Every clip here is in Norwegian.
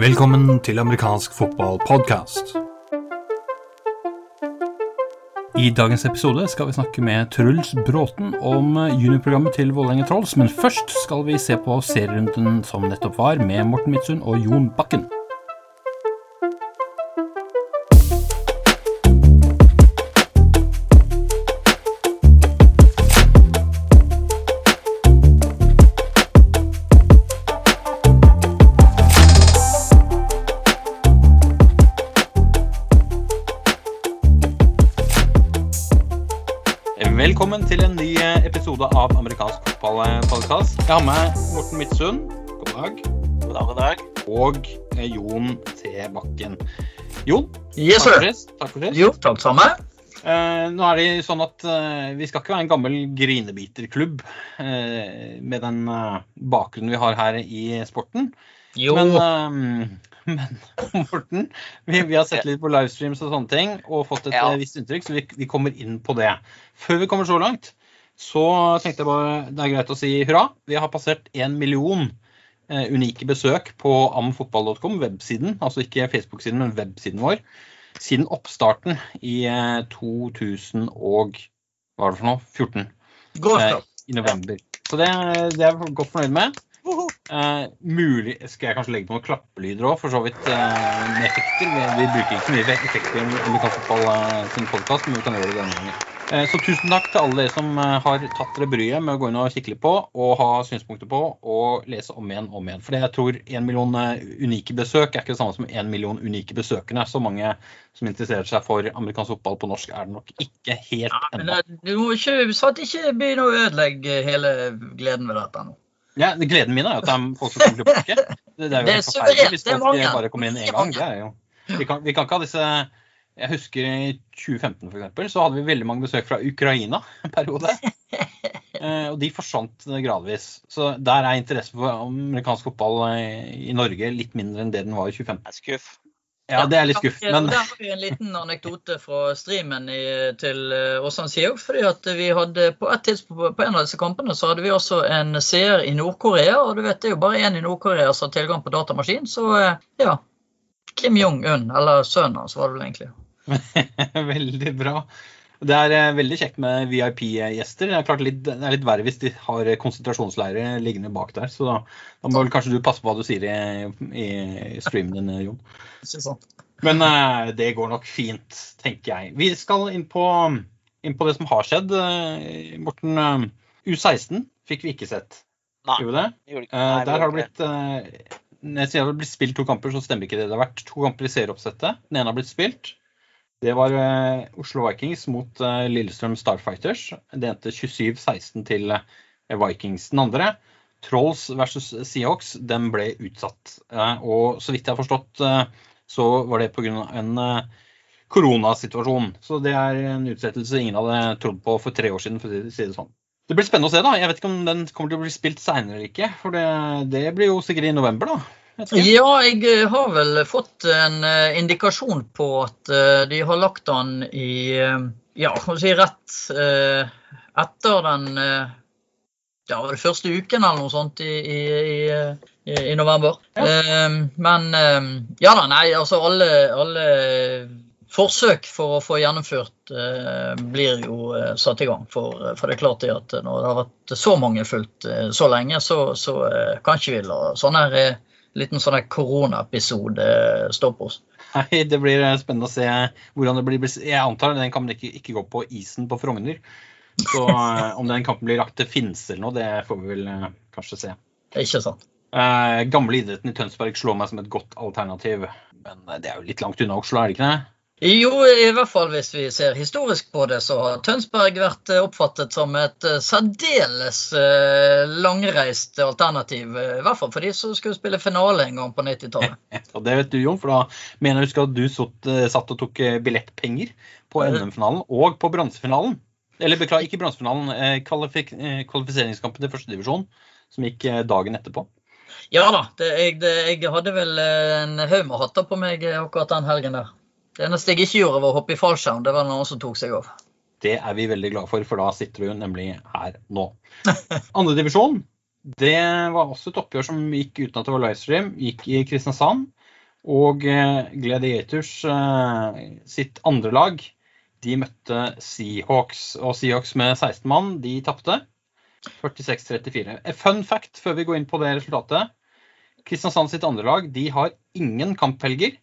Velkommen til amerikansk fotballpodkast. I dagens episode skal vi snakke med Truls Bråten om juniorprogrammet til Vålerenga Trolls, men først skal vi se på serierunden som nettopp var, med Morten Midtsund og Jon Bakken. Fotballpodkast. Jeg har med Morten Midtsund. God dag. God dag, god dag. Og eh, Jon T. Bakken. Jon, Yes, takk for sist. Takk for sist. Jo, takk samme. Eh, nå er det sånn at eh, vi skal ikke være en gammel grinebiterklubb eh, med den eh, bakgrunnen vi har her i sporten. Jo, Men, eh, men Morten, vi, vi har sett litt på livestreams og sånne ting og fått et Ja. visst inntrykk, så vi, vi kommer inn på det. Før vi kommer så langt, så tenkte jeg bare det er greit å si hurra. Vi har passert én million eh, unike besøk på amfotball.com, websiden. Altså ikke Facebook-siden, men websiden vår. Siden oppstarten i eh, 2000 og hva var det for noe? 14 godt eh, i november. Så det, det er jeg godt fornøyd med. Eh, mulig skal jeg kanskje legge på noen klappelyder òg, for så vidt eh, med effekter. Vi, vi bruker ikke mye effekter i Amerikansk fotball eh, sin podkast, men vi kan gjøre det denne gangen. Eh, så tusen takk til alle dere som eh, har tatt dere bryet med å gå inn og kikke litt på, og ha synspunkter på, og lese om igjen om igjen. For jeg tror én million eh, unike besøk er ikke det samme som én million unike besøkende. Så mange som interesserer seg for amerikansk fotball på norsk, er det nok ikke helt Ja, ennå. eh, du må ikke, så at ikke begynne å ødelegge hele gleden ved dette nå. Ja, gleden min er jo at det er folk som kommer tilbake. Det, er jo Det er forferdelig hvis folk bare kommer inn én gang. Det er jo, vi, kan, vi kan ikke ha disse Jeg husker i 2015 for eksempel, så hadde vi veldig mange besøk fra Ukraina en periode. Eh, Og de forsvant gradvis. Så der er interessen for amerikansk fotball eh, i Norge litt mindre enn det den var i 2015. Det er Skuff. Ja, det er litt skuff, men Der har vi en liten anekdote fra streamen i, til eh, Åsane Sioux. fordi at vi hadde på et tidspunkt på en av disse kampene så hadde vi også en seer i Nord-Korea. Og du vet det er jo bare én i Nordkorea som har tilgang på datamaskin, så ja. Kim Jong-un, eller sønnen hans, var det vel egentlig. Veldig bra. Det er eh, veldig kjekt med VIP-gjester. Det er klart litt, det er litt verre hvis de har konsentrasjonsleirer liggende bak der. Så da, da må vel kanskje du passe på hva du sier i, i streamen din, Jon. Men eh, det går nok fint, tenker jeg. Vi skal inn på, inn på det som har skjedd. Eh, Morten, eh, U16 fikk vi ikke sett. Nei. Gjorde vi det? Gjorde ikke. Nei, der har det blitt Siden det har blitt spilt to kamper, så stemmer ikke det. Det har vært to kamper i serieoppsettet. Den ene har blitt spilt. Det var eh, Oslo Vikings mot eh, Lillestrøm Starfighters. Det endte 27-16 til eh, Vikings. Den andre, Trolls versus Seahawks, den ble utsatt. Og så vidt jeg har forstått, så var det pga. en koronasituasjon. Så det er en utsettelse ingen hadde trodd på for tre år siden, for å si det sånn. Det blir spennende å se. da. Jeg vet ikke om den kommer til å bli spilt seinere eller ikke. For det, det blir jo sikkert i november, da. Ja, jeg eh, har vel fått en eh, indikasjon på at eh, de har lagt den i Ja, si rett etter den ja, det første uken eller noe sånt i, i, i, i november. Ja. Eh, men eh, ja da, nei, altså alle, alle forsøk for å få gjennomført eh, blir jo eh, satt i gang. For, for det er klart det at når det har vært så mange fulgt eh, så lenge, så, så kan ikke vi la sånne her liten sånn koronaepisode står på oss. Nei, Det blir eh, spennende å se hvordan det blir. Jeg antar den kan ikke, ikke gå på isen på Frogner. Så eh, om den kampen blir lagt til Finse eller noe, det får vi vel eh, kanskje se. Ikke sant? Eh, gamle idretten i Tønsberg slår meg som et godt alternativ. Men eh, det er jo litt langt unna Oslo, er det ikke det? Jo, i hvert fall hvis vi ser historisk på det, så har Tønsberg vært eh, oppfattet som et eh, særdeles eh, langreist alternativ. I hvert fall for de som skulle spille finale en gang på 90-tallet. Og det vet du, Jon, for da mener jeg at du satt, satt og tok billettpenger på NM-finalen og på bronsefinalen. Eller beklager, ikke bronsefinalen, kvalifik kvalifiseringskampen til førstedivisjon, som gikk dagen etterpå. Ja da, det, jeg, det, jeg hadde vel en haug med hatter på meg akkurat den helgen der. Det eneste jeg ikke gjorde, var å hoppe i fallskjerm. Det var noen som tok seg av. Det er vi veldig glad for, for da sitter du nemlig her nå. Andredivisjon. Det var også et oppgjør som gikk uten at det var livestream. Gikk i Kristiansand. Og Gladiators sitt andre lag, de møtte Seahawks. Og Seahawks med 16 mann, de tapte. 46-34. Fun fact før vi går inn på det resultatet. Kristiansand sitt andre lag de har ingen kamphelger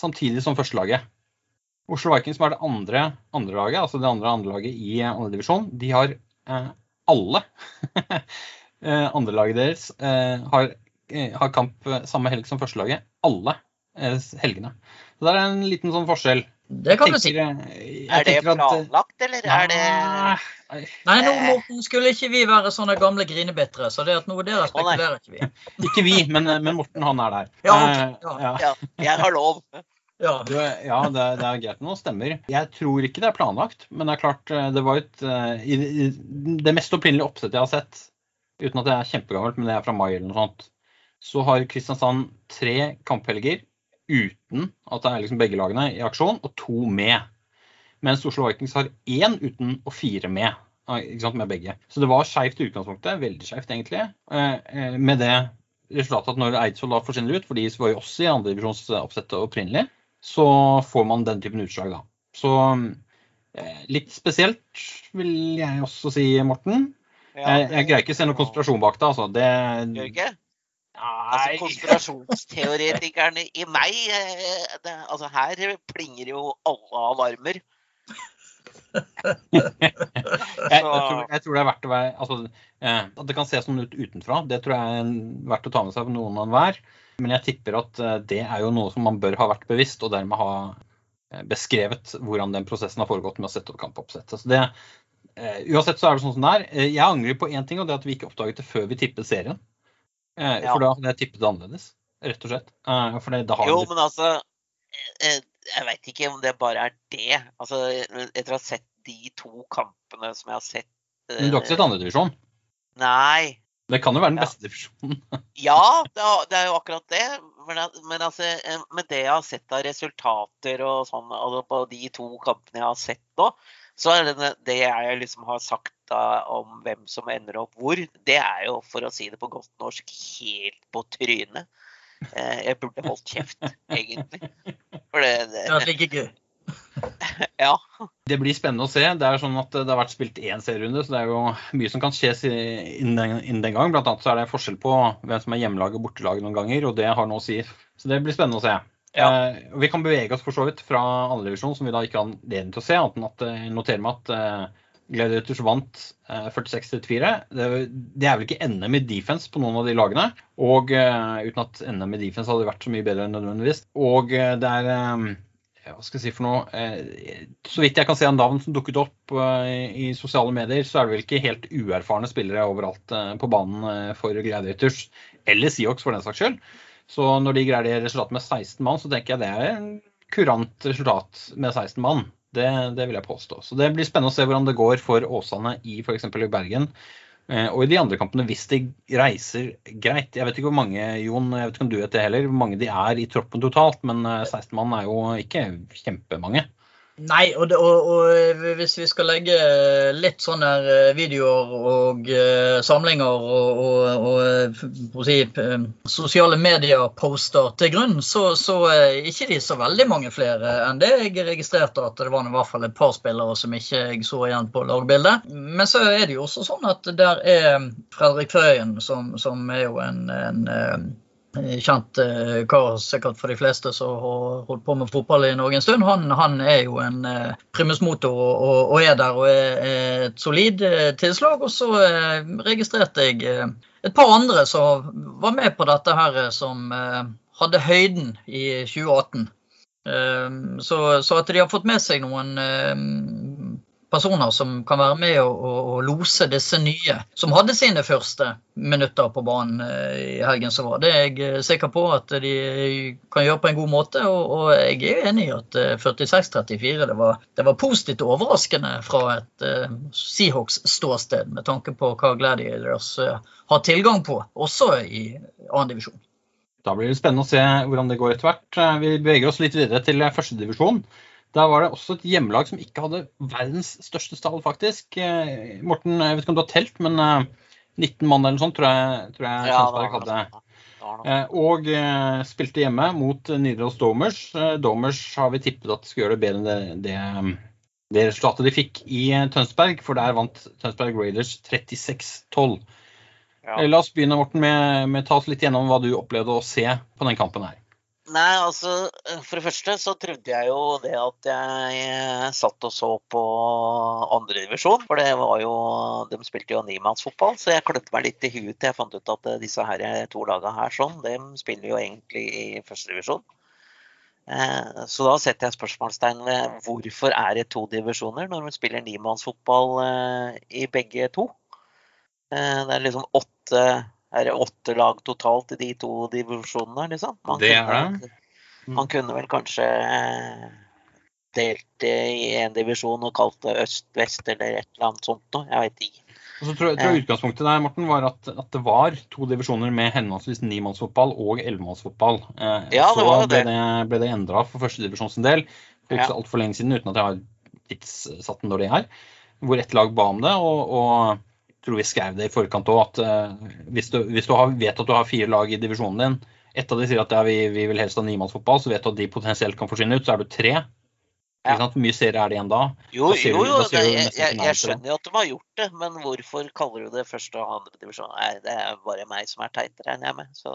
samtidig som førstelaget. Oslo Vikings, som er det andre andrelaget, altså det andre andre laget i andre divisjon, de har eh, alle eh, andrelaget deres eh, har, eh, har, kamp samme helg som førstelaget. Alle eh, helgene. Så det er en liten sånn forskjell. Det kan du si. Er det planlagt, eller er det Nei, nå Morten, skulle ikke vi være sånne gamle grinebitre, så det at noe der spekulerer ikke vi. ikke vi, men, men, Morten han er der. Ja, okay. ja. ja, jeg har lov. Ja, du, ja det, det, er greit nå, stemmer. Jeg tror ikke det er planlagt, men det er klart det var et i, i, Det mest opprinnelige oppsettet jeg har sett, uten at det er kjempegammelt, men det er fra mai eller noe sånt, så har Kristiansand tre kamphelger uten at det er liksom begge lagene i aksjon, og to med. Mens Oslo Vikings har én uten og fire med. med begge. Så det var skeivt i utgangspunktet. Veldig skeivt, egentlig. Eh, eh, med det resultatet at når Eidsvoll da forsvinner ut, for de var jo også i andredivisjonsoppsettet opprinnelig, så får man den typen utslag, da. Så eh, litt spesielt, vil jeg også si, Morten. Jeg, jeg greier ikke å se noen konspirasjon bak det. altså. Det, Gjør ikke? Altså, konspirasjonsteoretikerne i meg det, altså Her plinger jo alle alarmer. jeg, jeg, tror, jeg, tror, det er verdt å være altså, eh, At det kan se sånn ut utenfra, det tror jeg er verdt å ta med seg for noen og enhver. Men jeg tipper at eh, det er jo noe som man bør ha vært bevisst, og dermed ha eh, beskrevet hvordan den prosessen har foregått med å sette opp kampoppsettet. Så det, eh, uansett så er det sånn som det er. Eh, jeg angrer på én ting, og det er at vi ikke oppdaget det før vi tippet serien. Eh, for da hadde jeg tippet det annerledes, rett og slett. det, jo, men altså jeg veit ikke om det bare er det. Altså, etter å ha sett de to kampene som jeg har sett Men du har ikke sett andredivisjon? Nei. Det kan jo være den ja. beste divisjonen. ja, det er, det er, jo akkurat det. Men, men altså, med det jeg har sett av resultater og sånn, altså på de to kampene jeg har sett nå, så er det jeg liksom har sagt da, om hvem som ender opp hvor, det er jo, for å si det på godt norsk, helt på trynet. Eh, jeg burde holdt kjeft, egentlig. For det, det, det er like gøy. ja. Det blir spennende å se. Det er sånn at det har vært spilt én serierunde, så det er jo mye som kan skje innen den, innen den gang. Blant annet så er det forskjell på hvem som er hjemmelag og bortelag noen ganger, og det har noe å si. Så det blir spennende å se. Ja. Eh, vi kan bevege oss for så vidt fra andredivisjon, som vi da ikke har anledning til å se, annet enn at jeg eh, noterer meg at eh, Gladiators vant 46-34. Det, det, er vel ikke NM i defense på noen av de lagene. Og uh, uten at NM i defense hadde vært så mye bedre enn nødvendigvis. Og uh, det er Hva skal jeg si for noe Så vidt jeg kan se av navn som dukket opp i, sosiale medier, så er det vel ikke helt uerfarne spillere overalt på banen for Gladiators. Eller Seahawks, for den saks skyld. Så når de greier det resultatet med 16 mann, så tenker jeg det er en kurant resultat med 16 mann. Det, det, vil jeg påstå. Så det blir spennende å se hvordan det går for Åsane i f.eks. Bergen. Eh, og i de andre kampene, hvis de reiser greit. Jeg vet ikke hvor mange Jon, jeg vet ikke om du vet det heller, hvor mange de er i troppen totalt. Men 16 eh, mann er jo ikke kjempemange. Nei, og, det, og, og, hvis vi skal legge litt sånne eh, videoer og uh, samlinger og, og si, sosiale medier-poster til grunn, så, så er ikke de så veldig mange flere enn det jeg registrerte at det var i hvert fall et par spillere som ikke jeg så igjen på lagbildet. Men så er det jo også sånn at der er Fredrik Frøyen, som, som er jo en, en Eh, kjent eh, kar sikkert for de fleste som har holdt på med fotball i Norge en stund. Han, han er jo en eh, primusmotor og, og, er der og er, et solid eh, tilslag. Og så eh, registrerte jeg eh, et par andre som var med på dette her, som hadde høyden i 2018. Så, så, at de har fått med seg noen personer som kan være med og, og, og, lose disse nye, som hadde sine første minutter på banen eh, i helgen som var. Det er jeg eh, sikker på at de kan gjøre på en god måte, og, og jeg er enig i at 46-34 eh, det det var positivt overraskende fra et Seahawks-ståsted, med tanke på hva Gladiators har tilgang på, også i divisjon. Da blir det spennende å se hvordan det går etter hvert. Vi beveger oss litt videre til førstedivisjon. Da var det også et hjemmelag som ikke hadde verdens største stall, faktisk. Eh, Morten, jeg vet ikke om du har telt, men 19 mann eller noe sånt, tror jeg, tror jeg Ja, hadde. Eh, og eh, spilte hjemme mot eh, Nidaros Domers. Eh, Domers har vi tippet at skulle gjøre det bedre enn det, det, det resultatet de fikk i eh, Tønsberg, for der vant Tønsberg Raiders 36-12. Ja. Eh, La oss begynne, Morten, med, med ta oss litt gjennom hva du opplevde å se på den kampen her. Nei, altså For det første så trodde jeg jo det at jeg eh, satt og så på andredivisjon. For det var jo De spilte jo nimannsfotball, så jeg klødde meg litt i huet til jeg fant ut at eh, disse her to lagene her sånn, de spiller jo egentlig i førstedivisjon. Eh, så da setter jeg spørsmålstegn ved hvorfor er det to divisjoner når de spiller nimannsfotball eh, i begge to. Eh, Det er liksom åtte er det åtte lag totalt i de to divisjonene, liksom? Man Det er det. Mm. Man kunne vel kanskje eh, delt det i én divisjon og kalt det øst-vest eller et eller annet sånt noe. Jeg vet ikke. Og så tror jeg, tror jeg Utgangspunktet der Morten, var at, at det var to divisjoner med henholdsvis nimannsfotball og ellevemannsfotball. Eh, Ja, det så ble det. det, ble det endra for førstedivisjon sin del for ikke Ja. altfor lenge siden, uten at jeg har tidssatt når det er. Hvor ett lag ba om det. og, og tror vi skrev det i forkant òg, at eh, hvis du, hvis du har, vet at du har fire lag i divisjonen din, ett av de sier at ja, vi, vi vil helst ha nimannsfotball, så vet du at de potensielt kan forsvinne ut, så er du tre. Ja. Hvor mye serier er det igjen da? Jo, Da ser jo, du- jo da jeg, jeg, jeg skjønner jo at de har gjort det, men hvorfor kaller du det første og andre divisjon? Nei, det er bare meg som er teit, regner jeg med. Så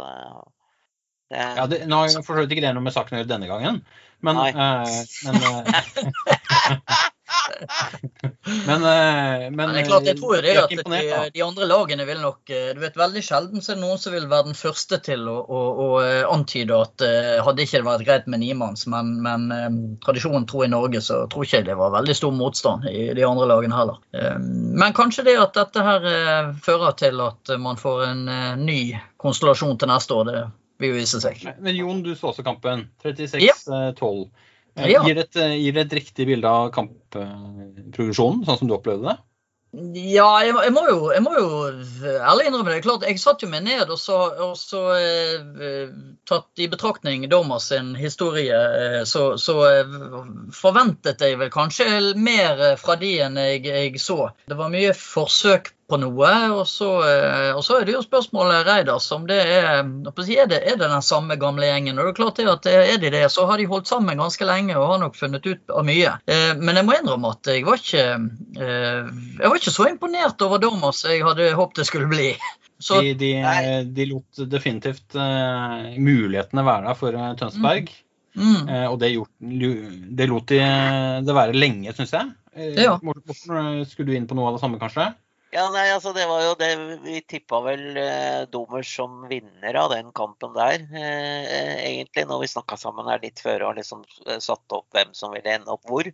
det, Ja, det, nå har jeg for så vidt ikke det noe med saken å gjøre denne gangen, men, eh, men, eh, men, eh, men Men det er klart, jeg tror jo det at de, de andre lagene vil nok eh, Du vet, veldig sjelden så er det noen som vil være den første til å, å, å eh, antyde at eh, hadde ikke det vært greit med nimanns, men, men eh, tradisjonen tro i Norge, så tror ikke jeg det var veldig stor motstand i de andre lagene heller. Eh, men kanskje det at dette her eh, fører til at man får en eh, ny konstellasjon til neste år, det vil jo vise seg. Men Jon, du så også kampen. 36-12. Ja. Eh, Ja. Gir, det et, eh, gir det et riktig bilde av kampprogresjonen, sånn som du opplevde det? Ja, jeg, jeg, må jo, jeg må jo ærlig innrømme det. Klart, Jeg satte jo meg ned og så, og så eh, tatt i betraktning Dommers sin historie, eh, så, så eh, forventet jeg vel kanskje mer fra de enn jeg, jeg så. Det var mye forsøk på noe, og så, eh, og så er det jo spørsmålet Reidars om det er er det, er det den samme gamle gjengen. Og det er klart det at eh, er de det, så har de holdt sammen ganske lenge og har nok funnet ut av mye. Eh, Men jeg må innrømme at jeg var ikke eh, jeg var ikke så imponert over Dommers som jeg hadde håpet det skulle bli. Så De, de, de lot definitivt mulighetene være der for eh, Tønsberg. mm, Mm. og det, gjort, det lot de det være lenge, syns jeg. Ja. Morten, skulle du inn på noe av det samme, kanskje? Ja, nei, altså det var jo det Vi tippa vel eh, Domers som vinner av den kampen der, eh, egentlig. Når vi snakka sammen her litt før og liksom eh, satte opp hvem som ville ende opp hvor.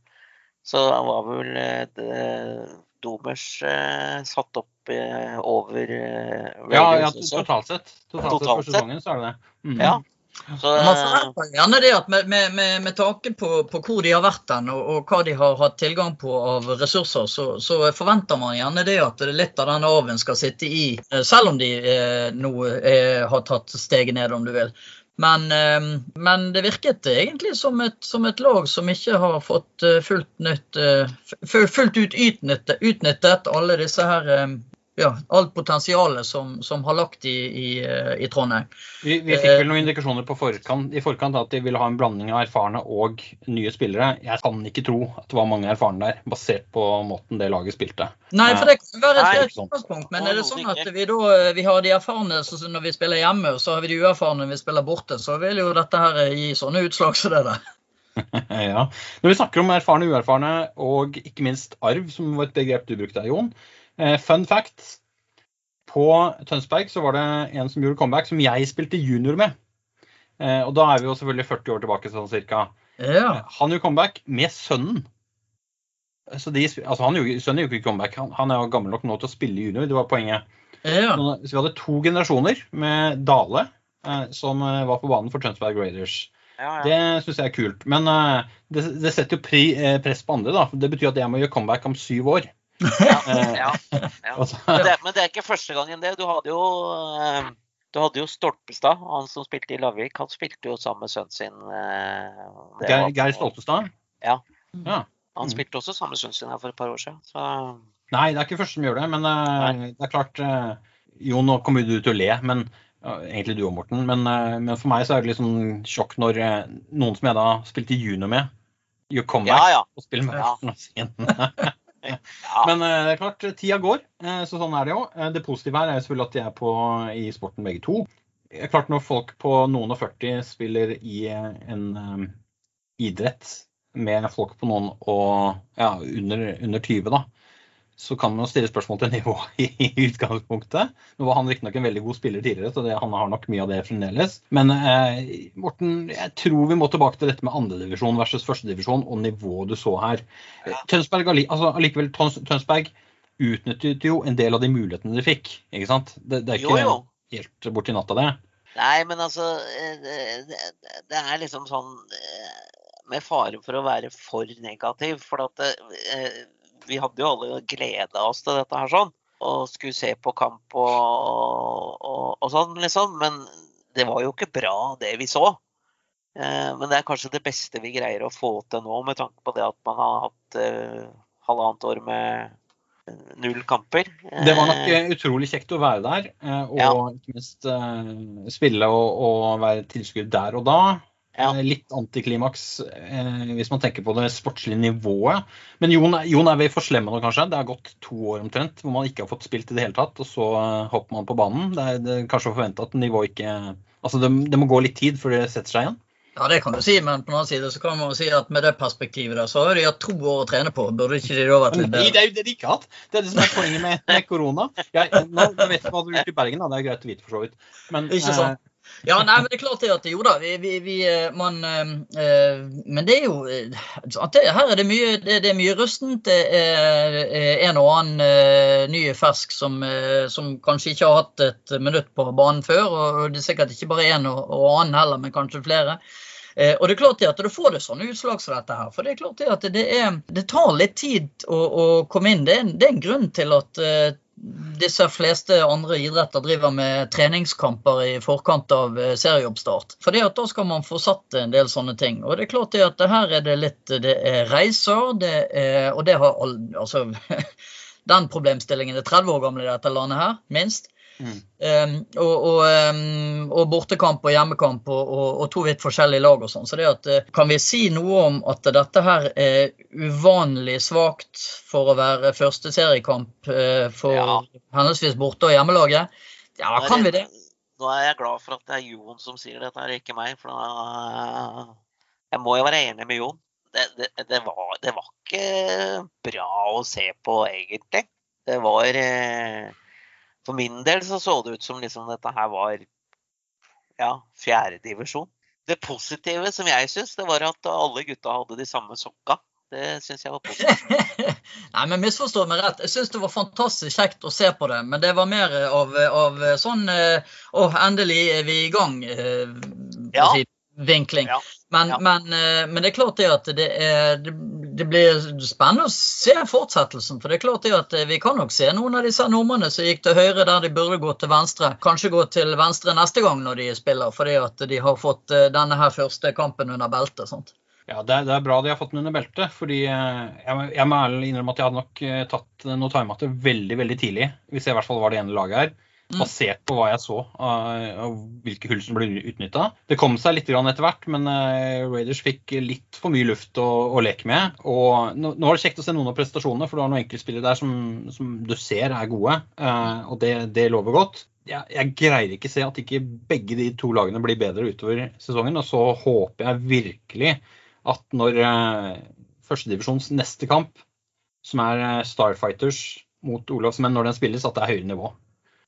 Så var vel eh, det, Domers eh, satt opp eh, over eh, Ja, ja totalt sett. Totalt sett for sesongen, så er det det. Mm. Ja. Så, Man eh, forventer gjerne det at med, med, med, med tanke på, på hvor de har vært den, og, og hva de har hatt tilgang på av ressurser, så, så forventer man gjerne det at litt av den arven skal sitte i, eh, selv om de eh, nå er, har tatt steget ned, om du vil. Men, eh, men det virket egentlig som et, som et lag som ikke har fått eh, fullt, nytt, eh, fullt ut utnyttet, utnyttet alle disse her eh, ja, alt potensialet som, som har lagt i, i, eh, i Trondheim. Vi, vi fikk vel noen indikasjoner på forkant, i forkant at de ville ha en blanding av erfarne og nye spillere. Jeg kan ikke tro at det var mange erfarne der, basert på måten det laget spilte. Nei, for det kan være et utgangspunkt. Men er det sånn at vi da vi har de erfarne så så når vi spiller hjemme, og så har vi de uerfarne når vi spiller borte, så vil jo dette her gi sånne utslag som det der. Ja. Når vi snakker om erfarne uerfarne, og ikke minst arv, som var et begrep du brukte, Jon. Eh, fun fact. På Tønsberg så var det en som gjorde comeback, som jeg spilte junior med. Eh, og da er vi jo selvfølgelig 40 år tilbake, sånn cirka. Ja. Han gjorde comeback med sønnen. Så de, altså han gjorde, sønnen gjorde ikke comeback. Han, han er jo gammel nok nå til å spille junior, det var poenget. ja. Så vi hadde to generasjoner med Dale, eh, som eh, var på banen for Tønsberg Raiders. ja, ja. Det syns jeg er kult. Men eh, det, det setter jo pri, eh, press på andre. da. Det betyr at jeg må gjøre comeback om syv år. Eh, ja, ja. altså, Men det, men det er ikke første gangen det. Du hadde jo, eh, du hadde jo Stolpestad, han som spilte i Lavik. Han spilte jo sammen med sønnen sin. eh, Geir, Stolpestad? Ja. ja. Han Mm. spilte også sammen med sønnen sin her for et par år siden. Så Nei, det er ikke første som gjør det, men Nei. det er klart eh, Jo, nå kommer du til å le, men egentlig du og Morten. Men, eh, men, for meg så er det litt sånn sjokk når eh, noen som jeg da spilte junior med, gjør comeback Ja, ja. og spiller med Ja. Men eh, det er klart, tida går, eh, så sånn er det jo. Eh, Det positive her er selvfølgelig at de er på, i sporten begge to. Det er klart Når folk på noen og 40 spiller i en um, idrett med folk på noen og ja, under, under 20, da, så kan man jo stille spørsmål til nivået i, utgangspunktet. Nå var han riktignok en veldig god spiller tidligere, så det, han har nok mye av det fremdeles. Men eh, Morten, jeg tror vi må tilbake til dette med andredivisjon versus førstedivisjon og nivået du så her. Ja. Tønsberg altså, allikevel, Tønsberg utnyttet jo en del av de mulighetene de fikk. ikke sant? Det, det er ikke jo. helt borti natta, det. Nei, men altså eh, det, det- det er liksom sånn eh, Med fare for å være for negativ. For at det, eh, vi hadde jo alle gleda oss til dette her sånn. Og skulle se på kamp og, og, og sånn, liksom. Men det var jo ikke bra, det vi så. Eh, Men det er kanskje det beste vi greier å få til nå, med tanke på det at man har hatt eh, halvannet år med null kamper. Det var nok Eh, utrolig kjekt å være der, eh, og Ja. ikke minst eh, spille og, og være tilskudd der og da. Ja. Eh, Litt antiklimaks eh, hvis man tenker på det sportslige nivået. Men Jon, Jon er vi for slemme nå, kanskje? Det har gått to år omtrent hvor man ikke har fått spilt i det hele tatt, og så eh, hopper man på banen. Det er, det er kanskje å forvente at nivået ikke Altså det, det må gå litt tid før det setter seg igjen. Ja, det kan du si, men på den annen side så kan man si at med det perspektivet der, så har de hatt to år å trene på. Burde ikke de da vært litt Nei, det er jo det de ikke har hatt. Det er det som er poenget med, med korona. Jeg, nå vet jeg hva du har gjort i Bergen, da. det er greit å vite for så vidt. Men Ikke sant? Ja, nei, men det er klart det at jo da, vi, vi, vi eh, man eh, Men det er jo det, Her er det mye, det, det er mye rustent. Det er en og annen øh, ny fersk som, øh, som kanskje ikke har hatt et minutt på banen før. Og det er sikkert ikke bare en og, og annen heller, men kanskje flere. Eh, og det er klart det at du får det sånne utslag som dette her. For det er klart det at det, er, det tar litt tid å, å komme inn. Det er, en- det er en grunn til at eh, disse fleste andre idretter driver med treningskamper i forkant av eh, serieoppstart. Fordi at da skal man få satt en del sånne ting. Og det er klart det at her er det litt Det er reiser, det er, og det har all, altså Den problemstillingen er 30 år gammel i dette landet her, minst. Mm. Um, og, og, um, og bortekamp og hjemmekamp og, og, to vidt forskjellige lag og sånn. Så det at, eh, kan vi si noe om at dette her er uvanlig svakt for å være første seriekamp eh, for Ja. henholdsvis borte- og hjemmelaget? Ja, er kan vi det? Nå er jeg glad for at det er Jon som sier dette, her, ikke meg. For da, jeg må jo være enig med Jon. Det, det, det, var, det var ikke bra å se på, egentlig. Det var eh, For min del så så det ut som liksom dette her var ja, fjerdedivisjon. Det positive som jeg syns, det var at alle gutta hadde de samme sokka. Det syns jeg var positivt. Nei, men misforstå meg rett. Jeg syns det var fantastisk kjekt å se på det. Men det var mer av, av sånn eh, Å, endelig er vi i gang. eh, Ja. si, vinkling. Ja. Men, Ja. men, eh, men det er klart det at det, er, det, blir spennende å se fortsettelsen. For det er klart det at eh, vi kan nok se noen av disse nordmennene som gikk til høyre der de burde gå til venstre. Kanskje gå til venstre neste gang når de spiller, fordi at de har fått eh, denne her første kampen under beltet. sant? Ja, det er, det er bra de har fått den under beltet. fordi jeg, jeg må ærlig innrømme at jeg hadde nok tatt noe timeouter veldig veldig tidlig. Hvis jeg i hvert fall var det ene laget her. Mm. Basert på hva jeg så av av hvilke hull som ble utnytta. Det kom seg litt etter hvert, men eh, Raiders fikk litt for mye luft å, å leke med. Og nå, nå var det kjekt å se noen av prestasjonene, for du har noen enkeltspillere der som, som du ser er gode. eh, og det, det lover godt. Jeg, jeg greier ikke se at ikke begge de to lagene blir bedre utover sesongen. Og så håper jeg virkelig at når eh, førstedivisjons neste kamp, som er eh, Starfighters mot Olavsmenn, når den spilles, at det er høyere nivå.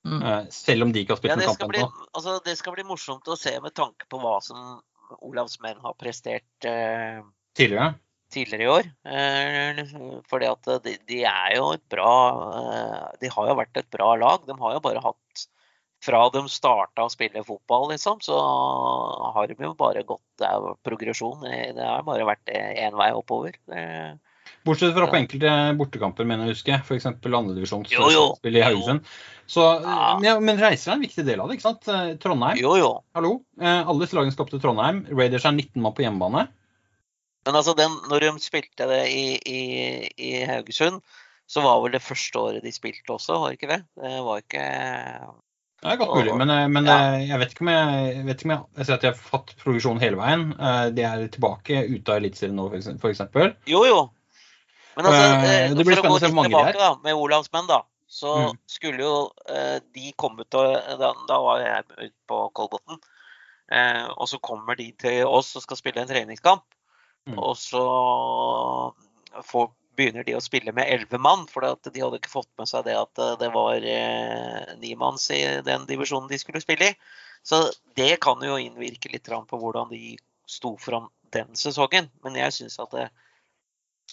Mm. Eh, selv om de ikke har spilt Ja, noen skal kamp ennå. altså, det skal bli morsomt å se med tanke på hva som Olavs menn har prestert eh, Tidligere. tidligere i år. Eh, fordi at de, de er jo et bra eh, De har jo vært et bra lag. De har jo bare hatt Fra de starta å spille fotball, liksom, så har de jo bare gått Det er progresjon. Det har bare vært én vei oppover. Det, Bortsett fra på enkelte bortekamper, mener jeg å huske. F.eks. Jo, jo. andredivisjonsspill i Haugesund. Så, Ja. men, reiser er en viktig del av det, ikke sant? Eh, Trondheim, jo, jo. hallo. Eh, alle lagene skal opp til Trondheim. Raiders er 19 mann på hjemmebane. Men altså, den, når de spilte det i, i, i Haugesund, så var vel det første året de spilte også, var det ikke det? Det var ikke Det er godt mulig, men, eh, men Ja. jeg vet ikke om jeg, jeg vet ikke om jeg, jeg ser at de har fått progresjon hele veien. De er tilbake ute av Eliteserien nå, f.eks. Jo, jo. Men altså, Eh, eh, det blir for å gå litt tilbake da, med Olavs menn, da, så Mm. skulle jo eh, de komme til da, da var jeg ute på Kolbotn. Eh, og så kommer de til oss og skal spille en treningskamp. Mm. Og så får, begynner de å spille med elleve mann, for de hadde ikke fått med seg det at det var eh, nimanns i den divisjonen de skulle spille i. Så det kan jo innvirke litt på hvordan de sto fram den sesongen. Men jeg syns at det,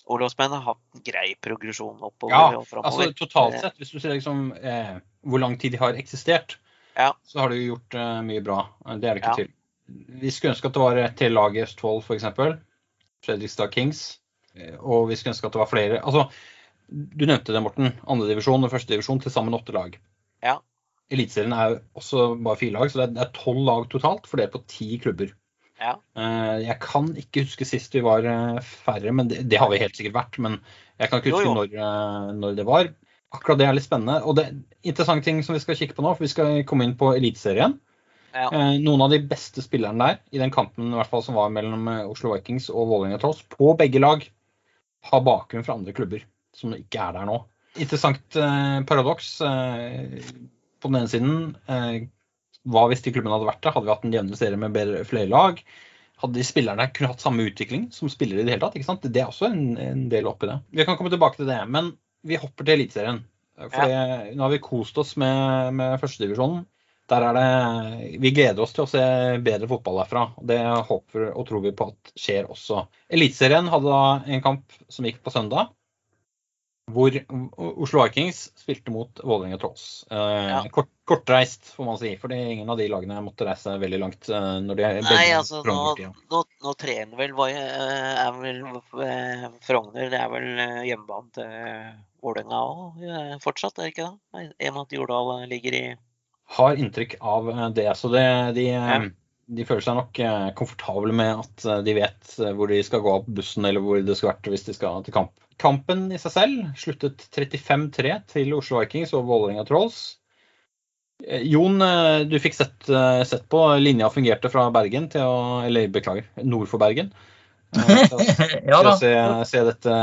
Olavsmenn har hatt en grei progresjon oppover Ja, og Altså totalt sett, hvis du ser liksom eh, hvor lang tid de har eksistert, Ja. så har de jo gjort eh, mye bra. Eh, Det er det ikke Ja. til. Vi skulle ønske at det var til laget Østfold, f.eks. Fredrikstad Kings. Eh, Og vi skulle ønske at det var flere. Altså, du nevnte det, Morten. Andredivisjon og førstedivisjon til sammen åtte lag. Ja. Eliteserien er også bare fire lag, så det det er tolv lag totalt, fordelt på ti klubber. Ja. Eh, Jeg kan ikke huske sist vi var eh, færre, men det, det har vi helt sikkert vært. Men jeg kan ikke huske jo. når, eh, når det var. Akkurat det er litt spennende. Og det er interessante ting som vi skal kikke på nå, for vi skal komme inn på Eliteserien. Ja. Noen av de beste spillerne der, i den kampen i hvert fall som var mellom Oslo Vikings og Vålerenga Trolls, på begge lag, har bakgrunn fra andre klubber som ikke er der nå. Interessant paradoks. Eh, på den ene siden, eh, hva hvis de klubbene hadde vært der? Hadde vi hatt en jevnere serie med bedre, flere lag? Hadde de spillerne kunne hatt samme utvikling som spillere i det hele tatt? ikke sant? Det er også en, en del oppi det. Vi kan komme tilbake til det, men vi hopper til Eliteserien. For ja. nå har vi kost oss med, med førstedivisjonen. Der er det Vi gleder oss til å se bedre fotball derfra. Det håper og tror vi på at skjer også. Eliteserien hadde da en kamp som gikk på søndag. Hvor Oslo Vikings spilte mot Vålerenga Trolls. Eh, Ja. kort, kortreist, får man si. Fordi ingen av de lagene måtte reise veldig langt. Eh, når de er Nei, altså nå, nå, nå trener vel eh, er vel eh, Frogner Det er vel eh, hjemmebane til Vålerenga òg fortsatt, er det ikke det? I og med at Jordal ligger i har inntrykk av det. Så det, de, Ja. De føler seg nok eh, komfortable med at eh, de vet eh, hvor de skal gå av bussen, eller hvor det skal vært hvis de skal til kamp. Kampen i seg selv sluttet 35-3 til Oslo Vikings og Vålerenga Trolls. Jon, du fikk sett, sett på linja fungerte fra Bergen til å Eller beklager, nord for Bergen. Ja da. se, se dette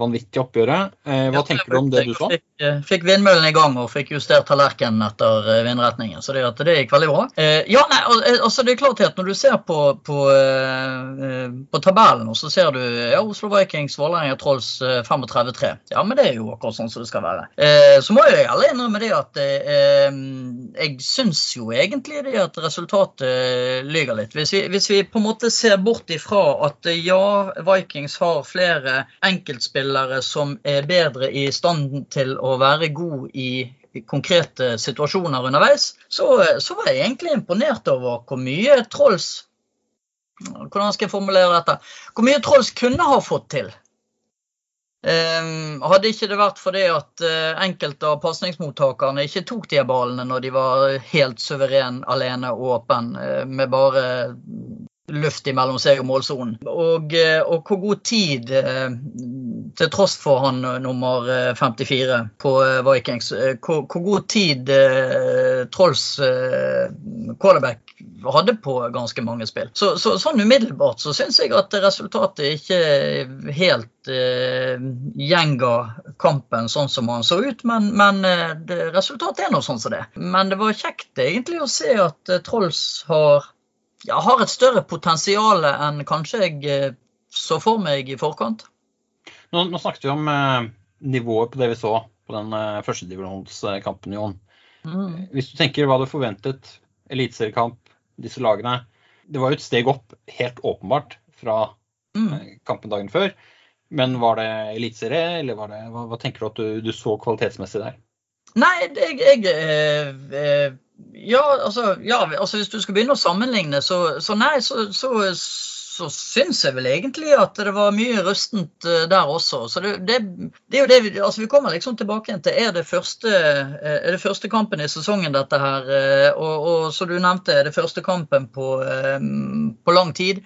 vanvittige oppgjøret. Eh, Hva Ja, tenker du om det du sa? Fikk, eh, fikk vindmøllen i gang og fikk justert tallerkenen etter eh, vindretningen. Så det, det gikk veldig bra. Ja, nei, altså det er klart at Når du ser på, på, på tabellen, så ser du ja, Oslo Vikings, Vålerenga Trolls eh, 35-3. Ja, men det er jo akkurat sånn som det skal være. Så må jeg alle innrømme det at jeg syns jo egentlig det at resultatet lyver litt. Hvis vi, hvis vi på en måte ser bort ifra at eh, ja, Vikings har flere enkeltspillere som er bedre i stand til å være god i konkrete situasjoner underveis, så, så var jeg egentlig imponert over hvor mye Trolls Hvordan skal jeg formulere dette? Hvor mye Trolls kunne ha fått til. Um, hadde ikke det vært fordi at uh, enkelte av pasningsmottakerne ikke tok de ballene når de var helt suveren alene og åpen, uh, med bare luft mellom seg og målsonen. Og, uh, og hvor god tid, til tross for han nummer 54 på Vikings, hvor, hvor god tid Trolls quarterback hadde på ganske mange spill. Så, så, sånn umiddelbart så syns jeg at resultatet ikke helt eh, gjenga kampen sånn som han så ut, men, men eh, resultatet er nå sånn som det. Men det var kjekt egentlig å se at eh, Trolls har, ja, har et større potensial enn kanskje jeg eh, så for meg i forkant. Nå, nå snakket vi om eh, nivået på det vi så på den eh, førstedivisjonskampen, Jon. Mm. Hvis du tenker hva du forventet, eliteseriekamp, disse lagene Det var jo et steg opp, helt åpenbart, fra Mm. eh, kampen dagen før. Men var det eliteserie, eller var det, hva, hva tenker du at du, du så kvalitetsmessig der? Nei, jeg, jeg eh, eh, ja, altså, ja, altså hvis du skal begynne å sammenligne, så, så nei, så, så, så syns jeg vel egentlig at det var mye rustent eh, der også. Så det, det, det er jo det vi, altså vi kommer liksom tilbake igjen til er det første, eh, er det første kampen i sesongen dette her. eh, Og, og som du nevnte, er det første kampen på, på lang tid.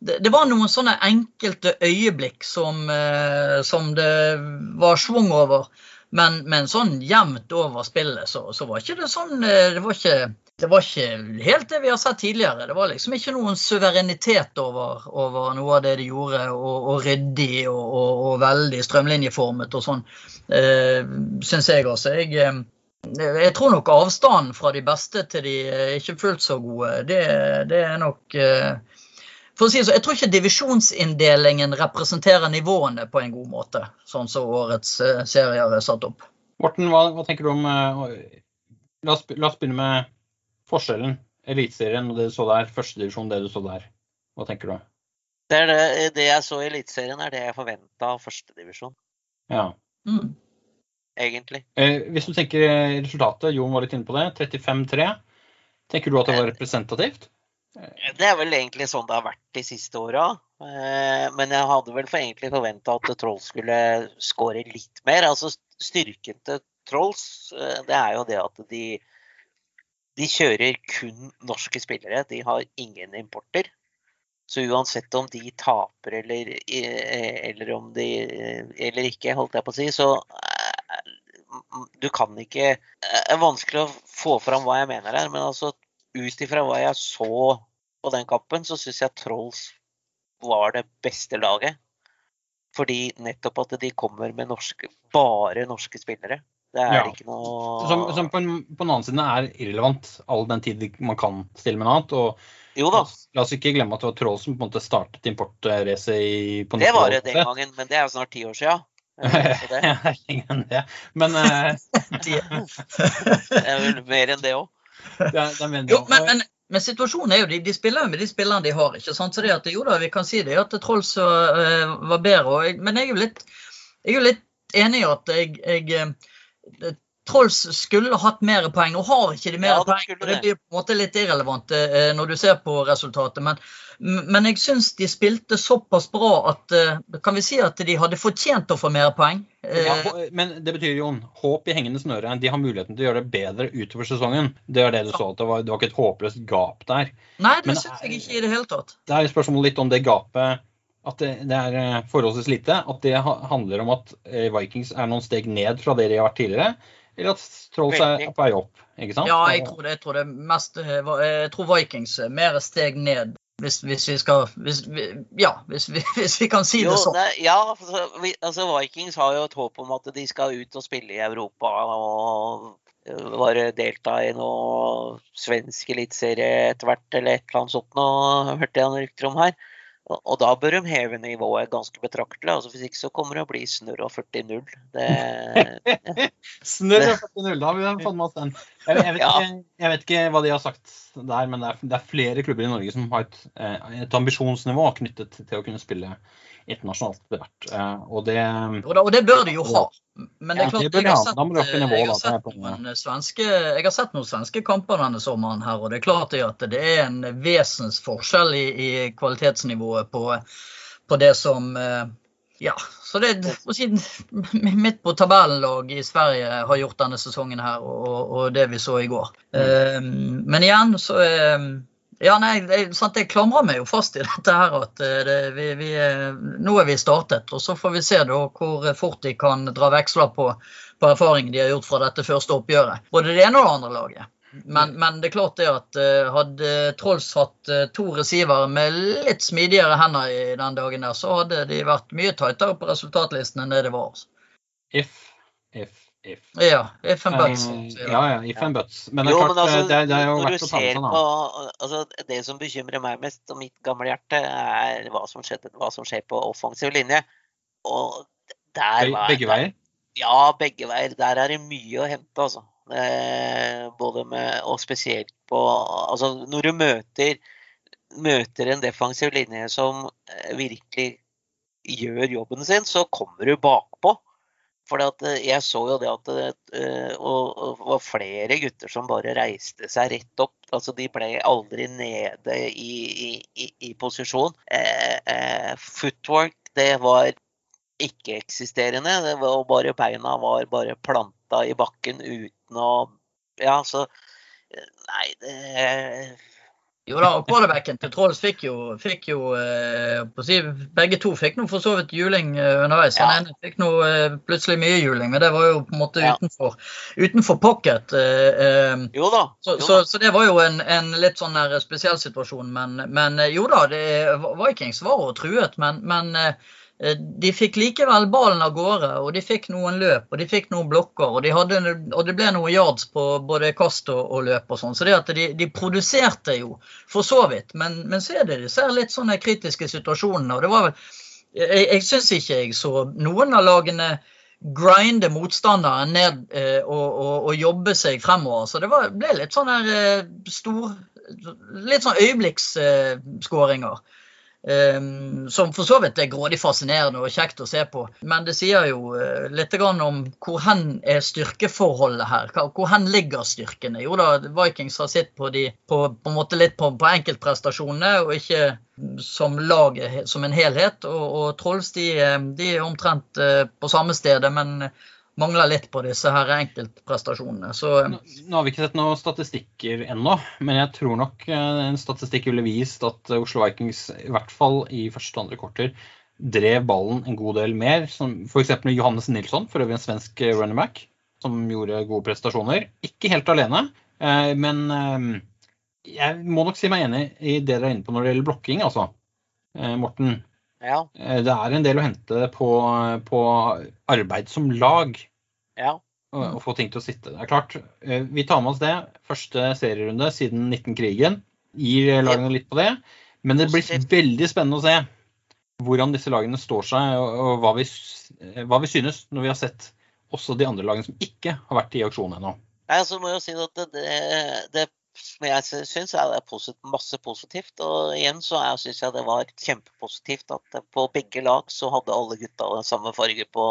det, var noen sånne enkelte øyeblikk som, som det var schwung over. Men, men, sånn jevnt over spillet så, så, var ikke det sånn eh, det var ikke, det var ikke helt det vi har sett tidligere. Det var liksom ikke noen suverenitet over, over noe av det de gjorde, og, og ryddig og, og, og, veldig strømlinjeformet og sånn, eh, syns jeg også. Jeg, eh, jeg tror nok avstanden fra de beste til de ikke fullt så gode, det, det er nok eh, for å si så, Jeg tror ikke divisjonsinndelingen representerer nivåene på en god måte, sånn som årets uh, serier er satt opp. Morten, hva, hva tenker du om uh, la, oss, la, oss, begynne med forskjellen. Eliteserien og det du så der. Førstedivisjon, det du så der. Hva tenker du? Det, det, det jeg så i Eliteserien, er det jeg forventa av førstedivisjon. Ja. Mm. Egentlig. Eh, hvis du tenker resultatet, Jon var litt inne på det, 35-3. Tenker du at det var representativt? Det er vel egentlig sånn det har vært de siste åra. Eh, men jeg hadde vel egentlig forventa at Trolls skulle skåre litt mer. Altså Styrken til Trolls eh, det er jo det at de, de kjører kun norske spillere. De har ingen importer. Så uansett om de taper eller, eh, eller om de eller ikke, holdt jeg på å si, så du kan ikke Det er vanskelig å få fram hva jeg mener her, men altså ut ifra hva jeg så på den kampen, så syns jeg Trolls var det beste laget. Fordi nettopp at de kommer med norske, bare norske spillere. Det er ja. ikke noe Som, som på, en, på, den annen side er irrelevant, all den tid man kan stille med noe annet. Og jo da. La oss ikke glemme at det var Trolls som på en måte startet importracet på Det var det den gangen, men det er jo snart ti år siden. det. Men uh... Det er vel mer enn det òg. Jo, men, men, men, situasjonen er jo de, de spiller jo med de spillerne de har. ikke sant? Så det at, jo da, vi kan si det at Trolls uh, var bedre. Og, men jeg er jo litt, jeg er jo litt enig i at jeg, jeg uh, Trolls skulle hatt mer poeng. Nå har ikke de mer ja, poeng. og Det blir på en måte litt irrelevant uh, når du ser på resultatet. Men, men jeg syns de spilte såpass bra at eh, kan vi si at de hadde fortjent å få mer poeng. Ja, eh, men det betyr jo håp i hengende snøre. De har muligheten til å gjøre det bedre utover sesongen. Det er det du sa, at det var, det var ikke et håpløst gap der. Nei, det syns jeg ikke i det hele tatt. Det er spørsmålet litt om det gapet at det, det, er eh, forholdsvis lite. At det handler om at Vikings er noen steg ned fra det de har vært tidligere. Eller at Trolls er på vei opp. ikke sant? Ja, jeg tror det, jeg tror det mest Jeg tror Vikings er mer steg ned hvis, hvis, vi skal hvis, Ja, hvis hvis vi, kan si jo, det sånn. Det, ja, altså, altså, Vikings har jo et håp om at de skal ut og spille i Europa og bare delta i noe svensk eliteserie etter hvert, eller et eller annet sånt noe, hørte jeg noen rykter om her. Og da bør de heve nivået ganske betraktelig. altså Hvis ikke så kommer det å bli snurr og 40-0. Snurr og 40-0, da har vi fått med oss den. Jeg, jeg, vet ikke, jeg, vet ikke, hva de har sagt der, men det er, det er flere klubber i Norge som har et, eh, et ambisjonsnivå knyttet til å kunne spille internasjonalt etter hvert. Eh, og det, og det bør de jo ha. Men det er klart, jeg, har sett, jeg, har sett noen svenske, jeg har sett noen svenske kamper denne sommeren her, og det er klart at det er en vesensforskjell i, i kvalitetsnivået på, på, det som eh, Ja. Så det si, midt på tabellenlag i Sverige har gjort denne sesongen her, og, og det vi så i går. Mm. Men igjen så er ja, nei, det, sant, Jeg klamrer meg jo fast i dette her at eh, det, vi, vi, nå er vi startet. Og så får vi se da hvor fort de kan dra veksler på, på erfaringen de har gjort fra dette første oppgjøret. Både det ene og det andre laget. Men, men, det er klart det at uh, hadde Trolls hatt to receiver med litt smidigere hender i den dagen der, så hadde de vært mye tightere på resultatlisten enn det det var. If, if, If. Ja, if and buts. Um, ja, ja, if and buts. Men det er jo, klart, altså, det, det, er jo verdt å ta med seg nå. altså, Det som bekymrer meg mest, og mitt gamle hjerte, er hva som, skjedde, hva som skjer på offensiv linje. Og der var Begge veier? Ja, begge veier. Der er det mye å hente, altså. Eh, både med, og spesielt på Altså, når du møter, møter en defensiv linje som eh, virkelig gjør jobben sin, så kommer du bakpå. For eh, jeg så jo det at det eh, var flere gutter som bare reiste seg rett opp. Altså De ble aldri nede i, i, i posisjon. Eh, footwork, det var ikke-eksisterende. Det bare Beina var bare planta i bakken uten å Ja, så Nei, det Jo da, og quarterbacken til Trolls fikk jo, fikk jo eh, si, Begge to fikk nå for så vidt juling eh, underveis. Ja. Han ene fikk nå eh, plutselig mye juling, men det var jo på en måte Ja. utenfor, utenfor pocket. eh, eh, Jo da. så, Jo så, da. så det var jo en, en litt sånn spesiell situasjon. Men, men eh, jo da, det, Vikings var og truet, men, men de fikk likevel ballen av gårde, og de fikk noen løp og de fikk noen blokker. Og, de hadde, og det ble noen yards på både kast og, og løp og sånn. Så det at de, de produserte jo, for så vidt. Men, men så er det disse litt sånne kritiske situasjonene. Og det var vel Jeg, jeg syns ikke jeg så noen av lagene grinde motstanderen ned eh, og, og, og jobbe seg fremover. Så det var, ble litt sånn her eh, stor Litt sånn øyeblikksskåringer. Um, som for så vidt er grådig fascinerende og kjekt å se på. Men det sier jo uh, litt om hvor hen er styrkeforholdet her. Hvor hen ligger styrkene? Jo da, Vikings har sett på de på, på en måte litt på, på enkeltprestasjonene, og ikke som laget som en helhet. Og, og Trolls de, eh, de er omtrent eh, på samme stedet, men mangler litt på disse her enkeltprestasjonene. Så eh, Nå nå har vi ikke sett noen statistikker ennå, men jeg tror nok eh, en statistikk ville vist at Oslo Vikings i hvert fall i første og andre korter drev ballen en god del mer. Som f.eks. Johannes Nilsson, for øvrig en svensk eh, running back, som gjorde gode prestasjoner. Ikke helt alene, men jeg må nok si meg enig i det dere er inne på når det gjelder blokking, altså. Morten, Ja. eh, det er en del å hente på, på arbeid som lag Ja. og få ting til å sitte. Det er klart, eh, Vi tar med oss det. Første serierunde siden 19-krigen. Gir lagene litt på det. Men det blir veldig spennende å se hvordan disse lagene står seg, og, hva, vi, eh, hva vi synes når vi har sett også de andre lagene som ikke har vært i aksjon ennå. Nei, så må jeg jo si at det, det, det som jeg syns er det er posit masse positivt. Og igjen så syns jeg det var kjempepositivt at på begge lag så hadde alle gutta den samme farge på,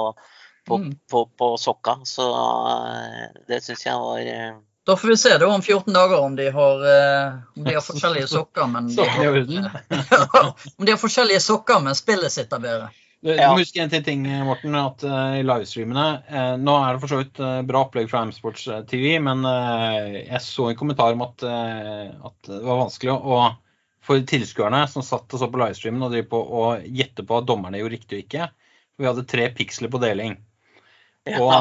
på, Mm. på, på sokka. Så eh, det syns jeg var eh, da får vi se da om 14 dager om de har, eh, om de har forskjellige sokker. Men de har, om de har forskjellige sokker, men spillet sitt er bedre. Du Ja. må huske en til ting, Morten, at uh, i livestreamene uh, Nå er det for så vidt uh, bra opplegg fra M-Sports eh, TV, men jeg så en kommentar om at, at det var vanskelig å for tilskuerne som satt og så på livestreamen og driver på å gjette på at dommerne gjorde riktig og ikke. For vi hadde tre piksler på deling. Og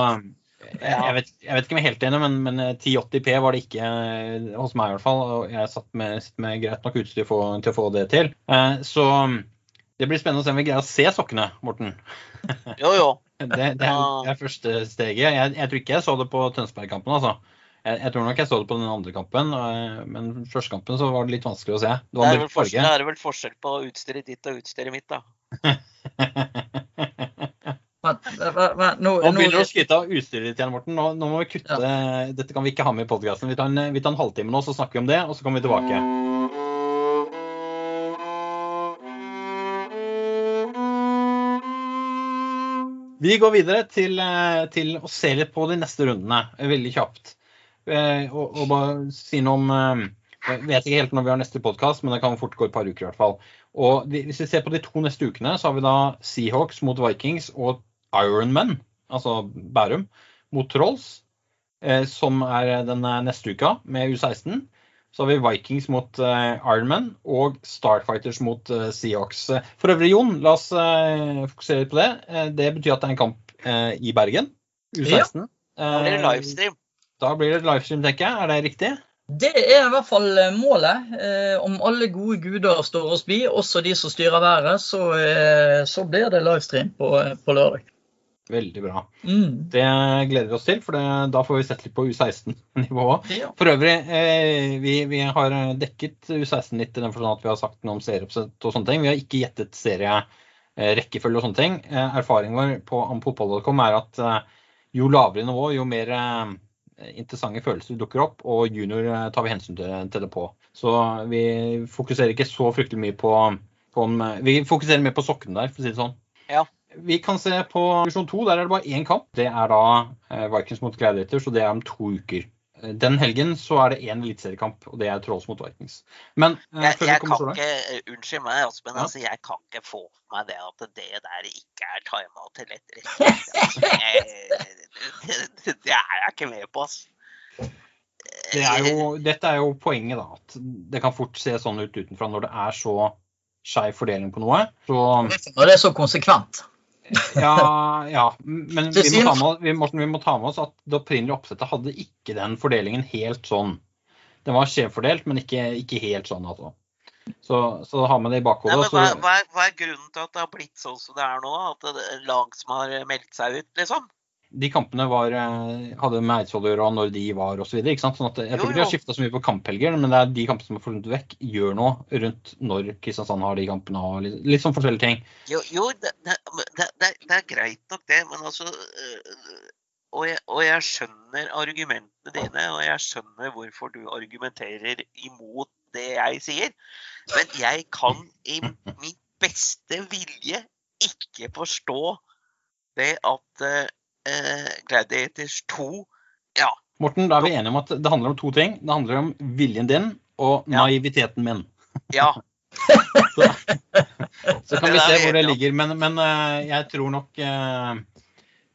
jeg, vet, jeg vet ikke om jeg er helt enig, men, men eh, 1080P var det ikke hos meg i hvert fall. Og jeg satt med, med greit nok utstyr for, til å få det til. Så det blir spennende å se om vi greier å se sokkene, Morten. Jo, jo. Det, det, er, det er første steget. Jeg, jeg tror ikke jeg så det på Tønsberg-kampen. altså. Jeg, jeg tror nok jeg så det på den andre kampen, men første kampen så var det litt vanskelig å se. Det Det er, vel forskjell, det er vel forskjell på utstyret ditt og utstyret mitt, da. Men, men, men, nå, Nå begynner du å skryte av utstyret ditt igjen, Morten. Nå, nå må vi kutte Dette kan vi ikke ha med i podkasten. Vi, vi tar en halvtime nå, så snakker vi om det, og så kommer vi tilbake. Vi går videre til, eh, til å se litt på de neste rundene, eh, veldig kjapt. Eh, Og, og bare si noe om Jeg vet ikke helt når vi har neste podkast, men det kan fort gå et par uker i hvert fall. Og vi- Hvis vi ser på de to neste ukene, så har vi da Seahawks mot Vikings og Ironman, altså Bærum, mot Trolls, som er den neste uka med U16. Så har vi Vikings mot uh, Ironman og Starfighters mot uh, Seahawks. Eh, For øvrig, Jon, la oss uh, fokusere litt på det. Eh, det betyr at det er en kamp eh, i Bergen. U16. Da blir det Eh, livestream. Da blir det livestream, tenker jeg. Er det riktig? det er i hvert fall eh, målet. Eh, om alle gode guder står oss bi, også de som styrer været, så, eh, så blir det livestream på, eh, på lørdag. Veldig bra. Mm. Det gleder vi oss til, for det, da får vi sett litt på U16-nivået. Ja. For øvrig, eh, vi, vi har dekket U16 litt i den forstand at vi har sagt noe om serieoppsett og sånne ting. Vi har ikke gjettet serierekkefølge og sånne ting. Eh, erfaringen vår på ampopol.com er at eh, jo lavere nivå, jo mer eh, interessante følelser dukker opp, og junior eh, tar vi hensyn til, til det på. Så vi fokuserer ikke så fryktelig mye på, på om, Vi fokuserer mer på sokkene der, for å si det sånn. Ja. Vi kan se på divisjon 2, der er det bare én kamp. Det er da eh, Vikings mot Gladiators, og det er om to uker. Eh, Den helgen så er det én eliteseriekamp, og det er Trolls mot Vikings. Men eh, Jeg, jeg kan ikke, Unnskyld meg, altså, men Ja. altså, jeg kan ikke få med meg det at det der ikke er timeout til etterretning. Det er jeg ikke med på, altså. det er jo, dette er jo poenget, da. At det kan fort se sånn ut utenfra når det er så skeiv fordeling på noe. Så Når det er så konsekvent. Ja, ja. Men vi må, ta med, vi, Morten, vi må ta med oss at det opprinnelige oppsettet hadde ikke den fordelingen helt sånn. Den var skjevfordelt, men ikke, ikke helt sånn, altså. Så, så ha med det i bakhodet. hva, hva, er, hva er grunnen til at det har blitt sånn som det er nå? At det er lag som har meldt seg ut, liksom? De kampene var, eh, hadde med Eidsvoll å gjøre, og når de var osv. Sånn at jeg Jo, tror ikke de har skifta så mye på kamphelger, men det er de kampene som er forsvunnet vekk, gjør noe rundt når Kristiansand har de kampene. og Litt, litt sånn forskjellige ting. Jo, jo det, det, det, det er greit nok det, men altså øh, og jeg, og jeg skjønner argumentene dine, og jeg skjønner hvorfor du argumenterer imot det jeg sier. Men jeg kan i min beste vilje ikke forstå det at eh, Gladiators 2 Ja, Morten, da er vi enige om at det handler om to ting. Det handler om viljen din og naiviteten min. ja. Så kan vi se hvor det ligger. Men, men eh, jeg tror nok eh,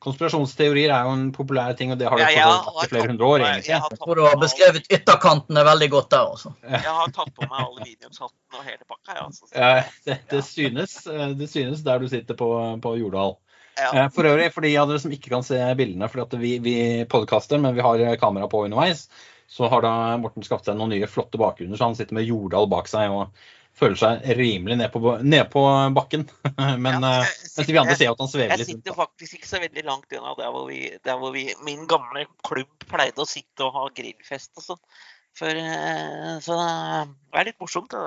Konspirasjonsteorier er jo en populær ting, og det har det Ja, så vært i flere hundre år, egentlig. jeg Jeg tror du har beskrevet ytterkantene veldig godt der, også. Jeg har tatt på meg aluminiumshatten og hele pakka. Altså. Ja, det, det, synes, eh, det synes der du sitter på, på Jordal. Ja. Eh, For øvrig, for de av dere som ikke kan se bildene, fordi at vi, vi podkaster, men vi har kamera på underveis, så har da Morten skapt seg noen nye flotte bakgrunner, så han sitter med Jordal bak seg og føler seg rimelig ned på, ned på bakken. Men Ja, eh, jeg mens vi andre ser at han svever litt. Jeg sitter faktisk ikke så veldig langt unna der hvor, vi, der hvor vi, min gamle klubb pleide å sitte og ha grillfest og sånn. For, eh, så det er litt morsomt. det.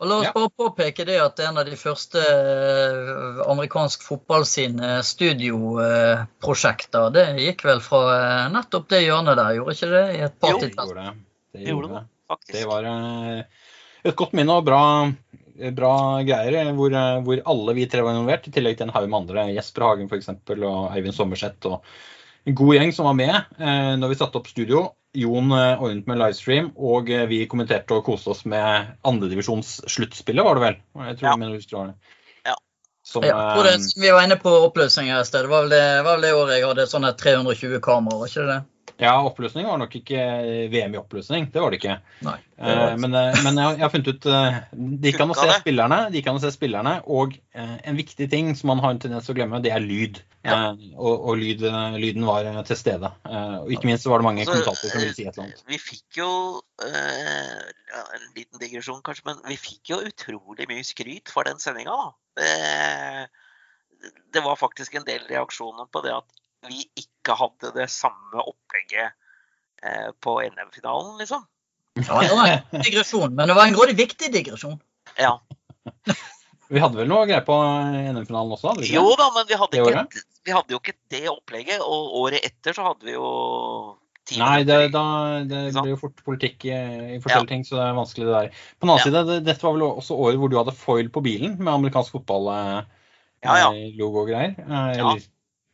Og La oss Ja. bare påpeke det at en av de første eh, amerikansk fotball sine studioprosjekter, det gikk vel fra eh, nettopp det hjørnet der, gjorde ikke det? I et par Jo. Det gjorde det. Det Det gjorde det, faktisk. Det var et godt minne og bra, bra greier, hvor, hvor alle vi tre var involvert, i tillegg til en haug med andre. Jesper Hagen f.eks. og Eivind Sommerseth. og en god gjeng som var med eh, når vi satte opp studio. Jon eh, ordnet med livestream, og eh, vi kommenterte og koste oss med andredivisjonssluttspillet, var det vel? Jeg tror Ja. jeg mener du husker det. Ja. Som, Ja, jeg tror det, eh, vi var inne på oppløsning her i sted. Det var vel det, var vel det året jeg hadde sånne 320 kameraer, var ikke det det? Ja, oppløsning var nok ikke VM i oppløsning. Det var det ikke. Nei. det Eh, var- men, eh, men jeg, har funnet ut De Det gikk an å se spillerne, De kan se spillerne, og eh, en viktig ting som man har en tendens til å glemme, det er lyd. Ja. Eh, og og lyd, eh, lyden var eh, til stede. Eh, og ikke minst var det mange Altså, kommentatorer som ville si et eller annet. Vi fikk jo eh, ja, En liten digresjon, kanskje, men vi fikk jo utrolig mye skryt for den sendinga. Det, det var faktisk en del reaksjoner på det at vi ikke hadde det samme opplegget eh, på NM-finalen, liksom. Ja, det var en digresjon, men det var en grådig viktig digresjon. Ja. Vi hadde vel noe greier på NM-finalen også? hadde vi ikke Jo da, men vi hadde, ikke, vi hadde jo ikke det opplegget. Og året etter så hadde vi jo Nei, det, da, det blir jo fort politikk i, i forskjellige Ja. ting, så det er vanskelig det der. På den annen Ja. side, det, dette var vel også året hvor du hadde foil på bilen med amerikansk fotball-logo Ja, ja. og greier. Eh, Ja. Eller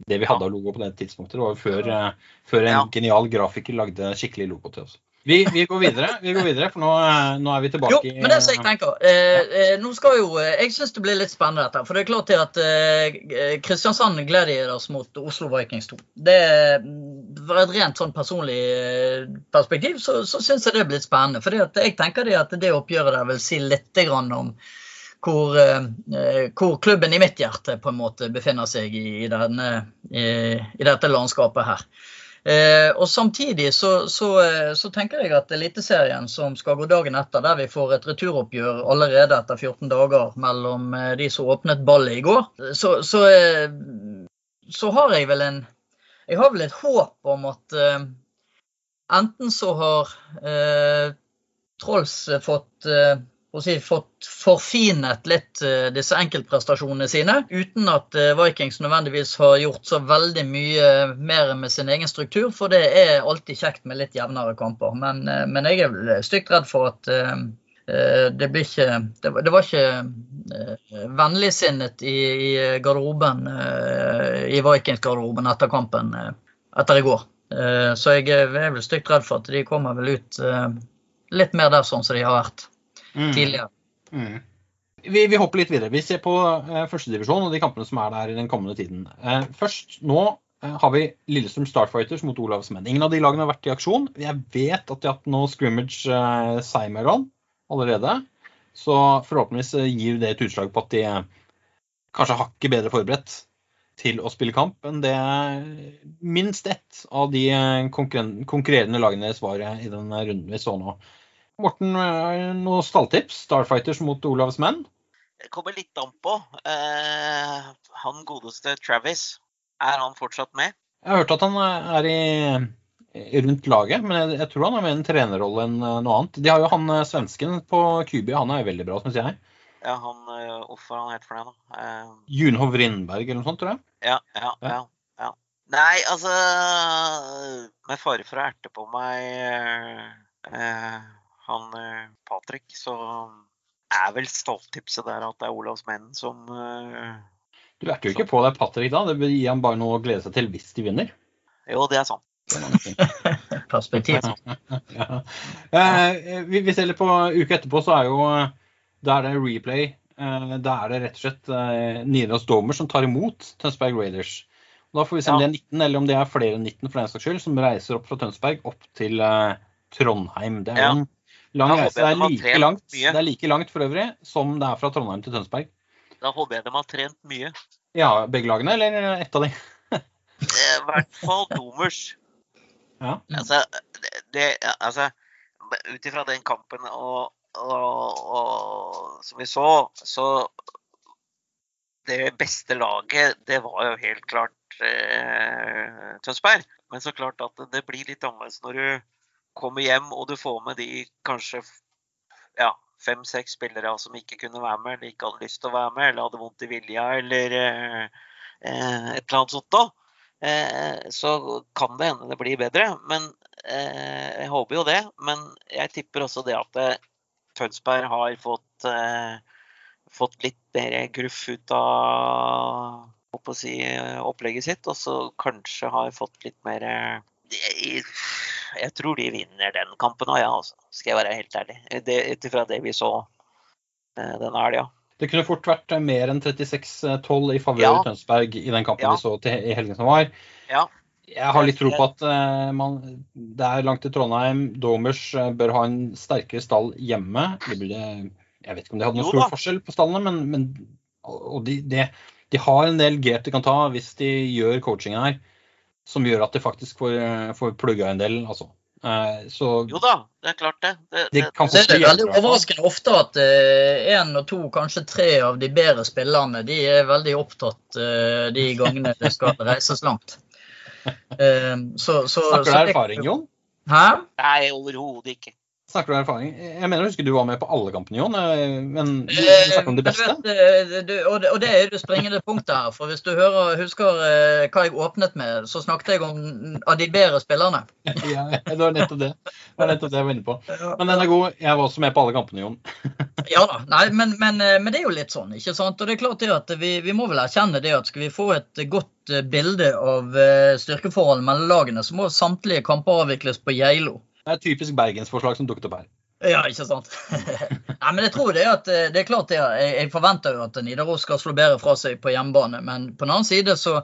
det vi hadde av logo på det tidspunktet. Det var jo før, eh, før en Ja. genial grafiker lagde skikkelig logo til oss. Vi, vi går videre, vi går videre, for nå, eh, nå er vi tilbake Jo, men det som jeg tenker eh, eh, Nå skal jo eh, Jeg syns det blir litt spennende dette. For det er klart at eh, Kristiansand Gladiators mot Oslo Vikings 2. Det var Fra et rent sånn personlig eh, perspektiv så, så syns jeg det er litt spennende. For jeg tenker det at det oppgjøret der vil si litt grann om hvor, eh, hvor klubben i mitt hjerte på en måte befinner seg i, denne, i, i dette landskapet her. Eh, og Samtidig så, så, eh, så tenker jeg at Eliteserien som skal gå dagen etter, der vi får et returoppgjør allerede etter 14 dager mellom eh, de som åpnet ballet i går, så, så, eh, har jeg vel en Jeg har vel et håp om at eh, enten så har eh, Trolls fått eh, si, fått forfinet litt eh, disse enkeltprestasjonene sine, uten at eh, Vikings nødvendigvis har gjort så veldig mye mer med sin egen struktur, for det er alltid kjekt med litt jevnere kamper. Men, eh, men jeg er stygt redd for at eh, eh, det ikke Det, var- ikke eh, vennligsinnet i, i garderoben, eh, i Vikings-garderoben etter kampen eh, etter i går. Eh, Så jeg er vel stygt redd for at de kommer vel ut eh, litt mer der sånn som de har vært Mm. tidligere. Mm. Vi, vi hopper litt videre. Vi ser på eh, førstedivisjon og de kampene som er der i den kommende tiden. Eh, først nå eh, har vi Lillestrøm Starfighters mot Olavs Menn. Ingen av de lagene har vært i aksjon. Jeg vet at de har hatt noe scrimmage eh, seg imellom allerede. Så forhåpentligvis eh, gir det et utslag på at de eh, kanskje hakket bedre forberedt til å spille kamp enn det minst ett av de eh, konkurrerende lagene deres var i den runden vi så nå. Morten, eh, noen stalltips? Starfighters mot Olavs Menn? Det kommer litt an på. Eh, han godeste Travis, er han fortsatt med? Jeg har hørt at han er i, rundt laget, men jeg, jeg tror han er med i en trenerrolle enn eh, noe annet. De har jo han eh, svensken på Kubia, han er veldig bra, syns jeg. Ja, han eh, Hvorfor han het for det, da? Eh, Junhov Rindberg eller noe sånt, tror jeg. ja, ja, Ja. ja. Nei, altså Med fare for å erte på meg eh, eh, han eh, Patrick, så er vel stalltipset der at det er Olavs menn som eh, Du erter jo ikke på deg Patrick da, det gir han bare noe å glede seg til hvis de vinner. Jo, det er sant. Perspektiv. ja. eh, vi, vi ser litt på uka etterpå, så er jo Da er det replay. Eh, da er det rett og slett eh, Nidaros Domer som tar imot Tønsberg Raiders. Og da får vi se om Ja. det er 19, eller om det er flere enn 19 for den saks skyld, som reiser opp fra Tønsberg opp til eh, Trondheim. Det er Ja. en lang reise. Det er, like langt, mye. det er like langt for øvrig som det er fra Trondheim til Tønsberg. Da håper jeg de har trent mye. Ja, begge lagene, eller ett av de? I hvert fall Domers. Ja. Altså, det, det altså Ut ifra den kampen og, og, og som vi så, så Det beste laget, det var jo helt klart eh, Tønsberg. Men så klart at det blir litt annerledes når du kommer hjem og du får med de kanskje ja, fem-seks spillere som ikke kunne være med, eller ikke hadde lyst til å være med, eller hadde vondt i vilja, eller eh, eh, et eller annet sånt. da eh, så kan det hende det blir bedre. Men eh, jeg håper jo det. Men jeg tipper også det at eh, Tønsberg har fått, eh, fått litt mer gruff ut av å si, opplegget sitt. Og så kanskje har fått litt mer jeg, tror de vinner den kampen òg, ja, altså. skal jeg være helt ærlig. Ut ifra det vi så eh, denne helga. Det kunne fort vært eh, mer enn 36-12 i favør Ja. Tønsberg i den kampen Ja. vi så til, i helgen som var. Ja. Jeg har litt tro på at uh, man, det er langt til Trondheim. Domers uh, bør ha en sterkere stall hjemme. Det blir, jeg vet ikke om de hadde noen Jo stor da. forskjell på stallene, men, men og de, de, de har en del grep de kan ta hvis de gjør coachingen her, som gjør at de faktisk får, eh, får plugga en del. Altså. Eh, så Jo da, det er klart det. det, Det det Så er veldig overraskende ofte at én og to, kanskje tre av de bedre spillerne, de er veldig opptatt eh, de gangene det skal reises langt. Eh, så, så, snakker du erfaring, Jon? Hæ? Nei, overhodet ikke. Snakker du om erfaring? Jeg mener, husker du var med på alle kampene, Jon. eh, Men du Eh, snakker om de beste? vet, eh, og, det, er jo det springende punktet her. For hvis du hører, husker hva jeg åpnet med, så snakket jeg om av de bedre spillerne. Ja, det var nettopp det. Det var nettopp det jeg var inne på. Men den er god. Jeg var også med på alle kampene, Jon. Ja da, nei, men, men, men det er jo litt sånn, ikke sant. Og det er klart det at vi, vi må vel erkjenne det at skal vi få et godt bilde av styrkeforholdet mellom lagene, så må samtlige kamper avvikles på Geilo. Det er et typisk bergensforslag som dukket opp her. Ja, ikke sant. Nei, men jeg tror det at eh, det er klart det. Jeg, jeg forventer jo at Nidaros skal slå bedre fra seg på hjemmebane, men på den annen side så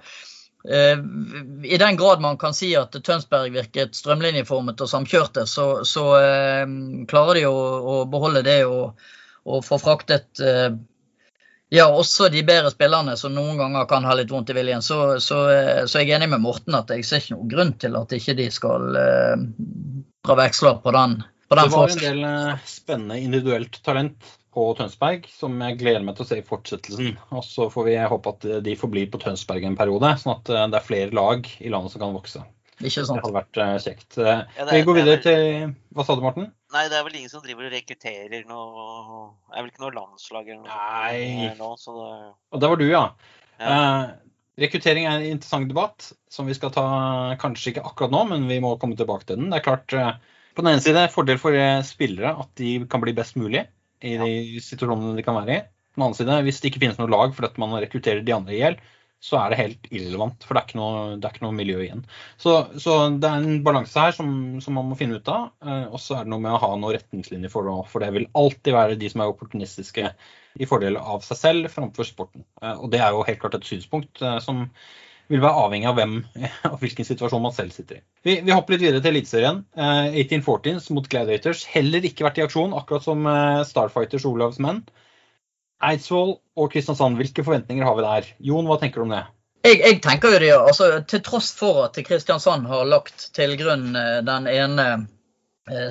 eh, I den grad man kan si at Tønsberg virket strømlinjeformet og samkjørte, så, så eh, klarer de å, å beholde det og, og få fraktet eh, ja, også de bedre spillerne som noen ganger kan ha litt vondt i viljen. Så, så, eh, så jeg er enig med Morten at jeg ser ikke noen grunn til at ikke de skal dra veksler på den. På den Det var en del eh, spennende individuelt talent på Tønsberg som jeg gleder meg til å se i fortsettelsen. Og så får vi håpe at de forblir på Tønsberg en periode, sånn at eh, det er flere lag i landet som kan vokse. Ikke Det hadde vært eh, kjekt. Eh, Ja, er- Vi går er videre til Hva sa du, Morten? Nei, det er vel ingen som driver og rekrutterer noe Det er vel ikke noe landslag eller noe Nei. sånt nå, så det Og der var du, ja. Ja. Eh, rekruttering er en interessant debatt som vi skal ta kanskje ikke akkurat nå, men vi må komme tilbake til den. Det er klart, eh, På den ene side fordel for eh, spillere at de kan bli best mulig i de situasjonene de kan være i. På den annen side, hvis det ikke finnes noe lag fordi man rekrutterer de andre i hjel, så er det helt irrelevant, for det er ikke noe, er ikke noe miljø igjen. Så, så det er en balanse her som, som man må finne ut av. eh, Og så er det noe med å ha noen retningslinjer for det òg, for det vil alltid være de som er opportunistiske i fordel av seg selv framfor sporten. Eh, Og det er jo helt klart et synspunkt eh, som vil være avhengig av hvem og hvilken situasjon man selv sitter i. Vi, vi hopper litt videre til Eliteserien. Eh, 1814s mot Gladiators. Heller ikke vært i aksjon, akkurat som eh, Starfighters Olavs menn. Eidsvoll og Kristiansand, hvilke forventninger har vi der? Jon, hva tenker du om det? Jeg, jeg tenker jo det, altså Til tross for at Kristiansand har lagt til grunn eh, den ene eh,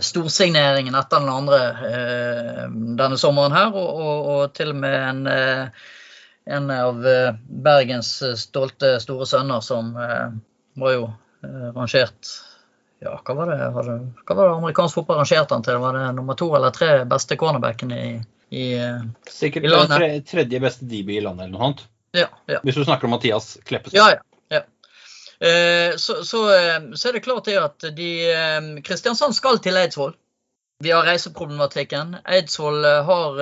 storsigneringen etter den andre eh, denne sommeren her, og, og, og til og med en, eh, en av eh, Bergens stolte store sønner som eh, var jo rangert ja, hva var, det, hva var det amerikansk fotball rangerte han til? Var det nummer to eller tre beste cornerbackene i, i, Sikkert i landet? Sikkert tredje beste DB i landet eller noe annet. Ja, ja. Hvis du snakker om Mathias Kleppes. Ja, ja. Eh, så, så, så, er det klart det at de Kristiansand skal til Eidsvoll. Vi har reiseproblematikken. Eidsvoll har,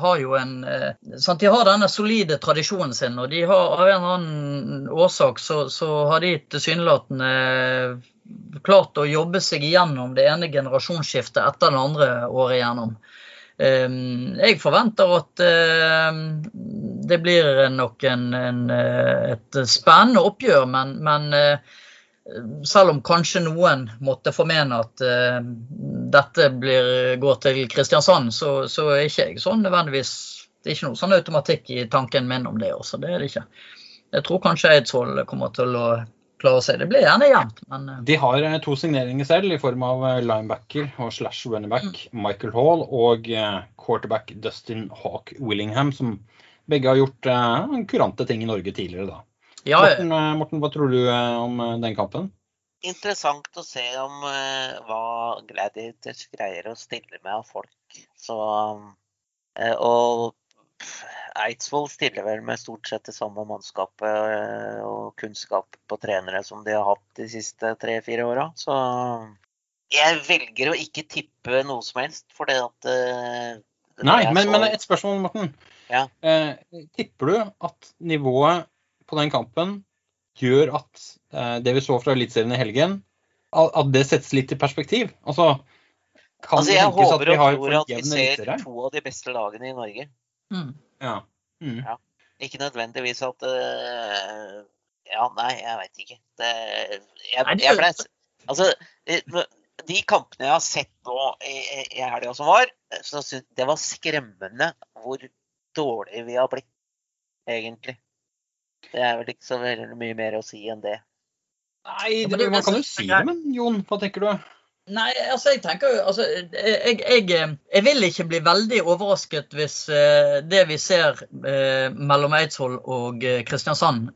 har, jo en sant, De har denne solide tradisjonen sin, og de har av en eller annen årsak så, så har de tilsynelatende klart å jobbe seg igjennom det ene generasjonsskiftet etter det andre året igjennom. Jeg forventer at det blir nok en, en, et spennende oppgjør, men, men, selv om kanskje noen måtte formene at dette blir, går til Kristiansand, så, så er ikke jeg sånn nødvendigvis Det er ikke noe sånn automatikk i tanken min om det også. Det er det ikke. Jeg tror kanskje Eidsvoll kommer til å klare seg. Det blir gjerne jevnt, men De har to signeringer selv i form av linebacker og slash running back Michael Hall og quarterback Dustin Hawk Willingham, som begge har gjort uh, kurante ting i Norge tidligere, da. ja, Morten, uh, Morten, hva tror du uh, om den kampen? Interessant å se om hva Gladiators greier å stille med av folk. Så, og Eidsvoll stiller vel med stort sett det samme mannskapet og kunnskap på trenere som de har hatt de siste tre-fire åra. Så jeg velger å ikke tippe noe som helst, for det at Nei, men, men, et spørsmål, Morten. Ja. Eh, tipper du at nivået på den kampen gjør at eh, det vi så fra Eliteserien i helgen, at det settes litt i perspektiv? Altså, kan altså det jeg tenkes at håper og tror at vi ser to av de beste lagene i Norge. mm. Ja. Mm. Ja. Ikke nødvendigvis at uh, Ja, nei, jeg veit ikke. Det, jeg, jeg ble, altså, eh, de kampene jeg har sett nå i, i helga som var, så synes, det var skremmende hvor dårlig vi har blitt, egentlig. Det er vel ikke så mye mer å si enn det. Nei, det- man kan jo si det, men Jon, hva tenker du? Nei, altså jeg tenker jo altså, jeg, jeg, jeg vil ikke bli veldig overrasket hvis eh, det vi ser eh, mellom Eidsvoll og eh, Kristiansand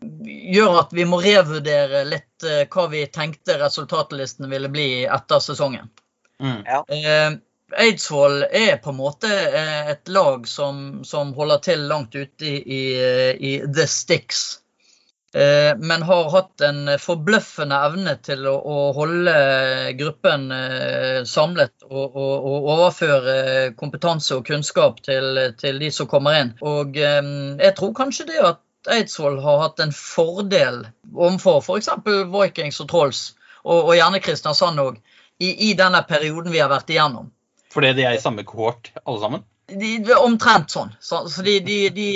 gjør at vi må revurdere litt eh, hva vi tenkte resultatlistene ville bli etter sesongen. Mm. Eh, Eidsvoll er på en måte eh, et lag som, som holder til langt ute i, i, i the sticks. Eh, men har hatt en forbløffende evne til å, å holde gruppen eh, samlet og, og, og overføre kompetanse og kunnskap til, til de som kommer inn. Og eh, jeg tror kanskje det at Eidsvoll har hatt en fordel overfor f.eks. Vikings og Trolls, og, og gjerne Kristiansand òg, i, i denne perioden vi har vært igjennom. Fordi de er i samme kohort, alle sammen? De, omtrent sånn. Så, så de, de, de,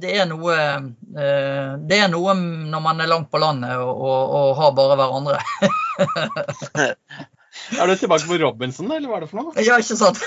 det er noe eh, Det er noe når man er langt på landet og, og, og har bare hverandre. Er du tilbake på Robinson, eller hva er det for noe? ja, ikke sant?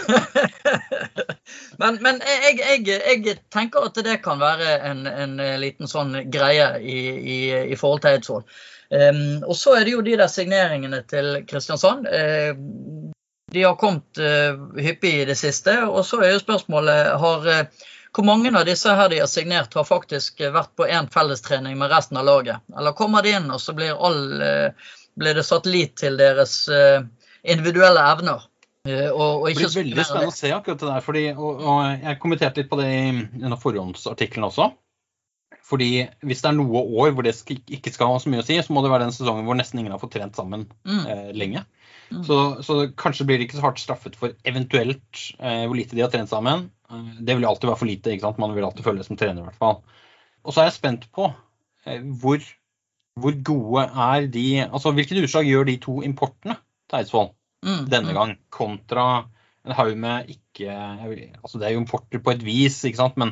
men men jeg, jeg, jeg tenker at det kan være en, en liten sånn greie i, i, i forhold til Eidsvoll. Um, og så er det jo de der signeringene til Kristiansand. Uh, de har kommet uh, hyppig i det siste. Og så er jo spørsmålet har, uh, hvor mange av disse her de har signert, har faktisk vært på én fellestrening med resten av laget? Eller kommer de inn, og så blir, all, blir det satt lit til deres individuelle evner? Og, og Det blir veldig spennende å se akkurat det der. Fordi, og, og jeg kommenterte litt på det i denne forhåndsartiklene også. Fordi hvis det er noe år hvor det ikke skal ha så mye å si, så må det være den sesongen hvor nesten ingen har fått trent sammen Mm. eh, lenge. Mm. Så, så kanskje blir de ikke så hardt straffet for eventuelt eh, hvor lite de har trent sammen. Eh, det vil alltid være for lite. ikke sant? Man vil alltid føle det som trener, i hvert fall. Og så er jeg spent på eh, hvor, hvor gode er de Altså hvilket utslag gjør de to importene til Eidsvoll Mm, denne mm. gang, kontra en haug med ikke jeg vil- Altså det er jo importer på et vis, ikke sant, men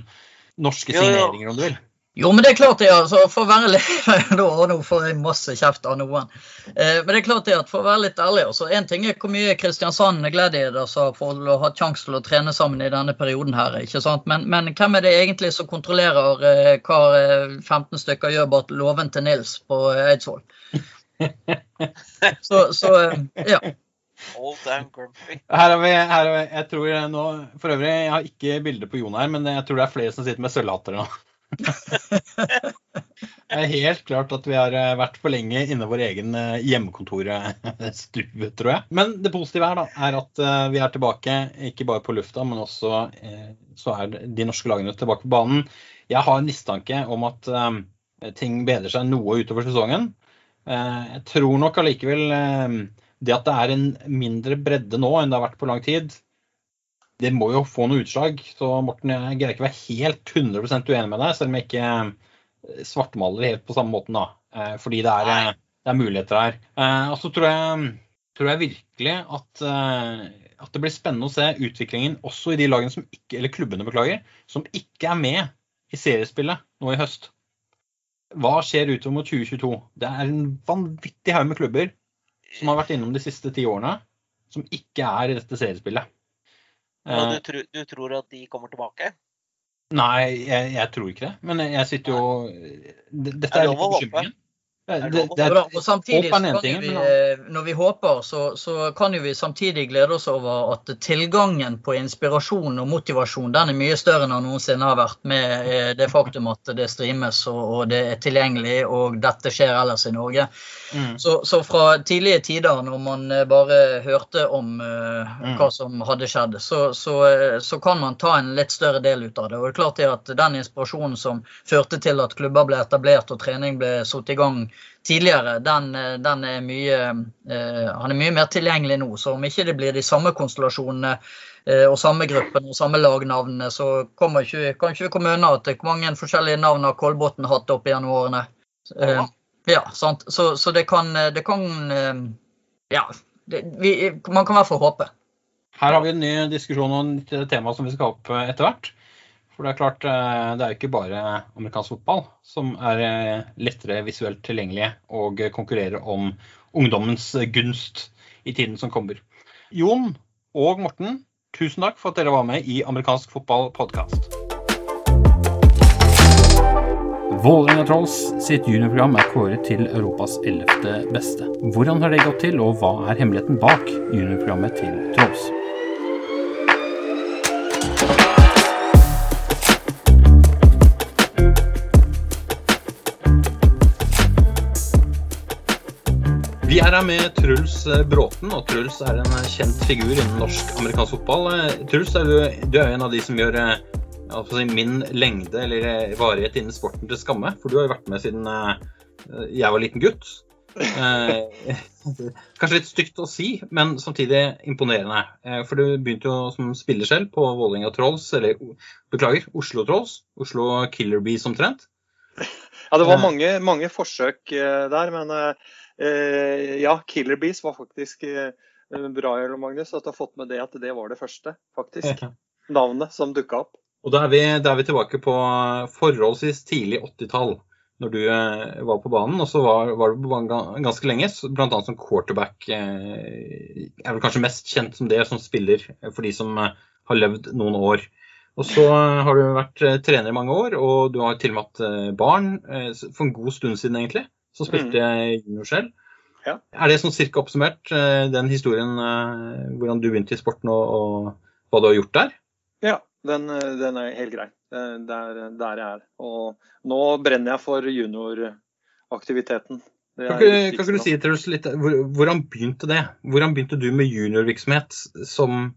norske signeringer, om du vil. Jo, men det er klart det, altså, for å være litt, Nå får jeg masse kjeft av noen. Eh, men det er klart det at for å være litt ærlig, altså, en ting er hvor mye Kristiansand Gladiators har for å ha sjanse til å trene sammen i denne perioden her. ikke sant? Men, men hvem er det egentlig som kontrollerer eh, hva 15 eh, stykker gjør bak låven til Nils på eh, Eidsvoll? så, så ja. Her har vi, her har vi, jeg tror nå, For øvrig, jeg har ikke bilde på Jon her, men jeg tror det er flere som sitter med sølvhatter nå. Det er helt klart at vi har eh, vært for lenge inne i vår egen eh, hjemmekontorstue, tror jeg. Men det positive her da, er at eh, vi er tilbake, ikke bare på lufta, men også så er de norske lagene tilbake på banen. Jeg har en mistanke om at ting bedrer seg noe utover sesongen. Jeg tror nok allikevel det at det er en mindre bredde nå enn det har vært på lang tid, det må jo få noe utslag. Så Morten, jeg greier ikke å være helt 100% uenig med deg, selv om jeg ikke eh, svartmaler helt på samme måten. da. Eh, fordi det er, eh, det er muligheter her. Og så tror jeg, tror jeg virkelig at, at, det blir spennende å se utviklingen også i de lagene som ikke, eller klubbene beklager, som ikke er med i seriespillet nå i høst. Hva skjer utover mot 2022? Det er en vanvittig haug med klubber som har vært innom de siste ti årene, som ikke er i dette seriespillet. Og du, tro, du, tror at de kommer tilbake? Nei, jeg, jeg tror ikke det. Men jeg sitter jo Dette er, er litt bekymringen. Det, det, og samtidig, vi, eh, Når vi håper, så, så, kan vi samtidig glede oss over at tilgangen på inspirasjon og motivasjon den er mye større enn den noensinne har vært, med eh, det faktum at det streames og, og det er tilgjengelig, og dette skjer ellers i Norge. Mm. Så, så, fra tidlige tider, når man eh, bare hørte om uh, hva som hadde skjedd, så, så, kan man ta en litt større del ut av det. Og det er klart det at Den inspirasjonen som førte til at klubber ble etablert og trening ble satt i gang tidligere, den, eh, den er mye, eh, han er mye mer tilgjengelig nå. Så om ikke det blir de samme konstellasjonene eh, og samme gruppene og samme lagnavnene, så kommer ikke, kan ikke vi komme unna at hvor mange forskjellige navn har Kolbotn hatt opp gjennom årene. Ja, ja sant? Så, så, det kan, det kan Ja. Det, vi, man kan i hvert fall håpe. Her har vi en ny diskusjon om et tema som vi skal opp etter hvert. For det er klart, eh, det er jo ikke bare amerikansk fotball som er eh, lettere visuelt tilgjengelig og konkurrerer om ungdommens gunst i tiden som kommer. Jon og Morten, tusen takk for at dere var med i Amerikansk fotball podkast. Vålerenga Trolls sitt juniorprogram er kåret til Europas ellevte beste. Hvordan har det gått til, og hva er hemmeligheten bak juniorprogrammet til Trolls? Vi er her med Truls eh, Bråten, og Truls er en eh, kjent figur innen norsk-amerikansk fotball. Eh, Truls, er du, du, er en av de som gjør si, min lengde eller varighet innen sporten til skamme. For du har jo vært med siden jeg var liten gutt. Kanskje litt stygt å si, men samtidig imponerende. For du begynte jo som spiller selv på Vålerenga Trolls, eller beklager, Oslo Trolls. Oslo Killer Bees omtrent. Ja, det var mange, mange forsøk der, men ja, Killer Bees var faktisk bra, bra, Magnus, at du har fått med det at det var det første, faktisk. Navnet som dukka opp. Og da er, vi, da er, vi, tilbake på forholdsvis tidlig 80-tall, når du eh, var på banen. Og så var, var, du på banen ganske lenge, bl.a. som quarterback. Eh, er vel kanskje mest kjent som det som spiller for de som eh, har levd noen år. Og så har du vært eh, trener i mange år, og du har til og med hatt barn for en god stund siden, egentlig som spilte mm. junior selv. Ja. Er det sånn cirka oppsummert, eh, den historien, eh, hvordan du begynte i sporten og, og hva du har gjort der? Ja, den, eh, den er helt grei. Er der jeg er. Og nå brenner jeg for junioraktiviteten. Kan ikke, kan ikke du si til oss litt, Hvordan begynte det? Hvordan begynte du med juniorvirksomhet som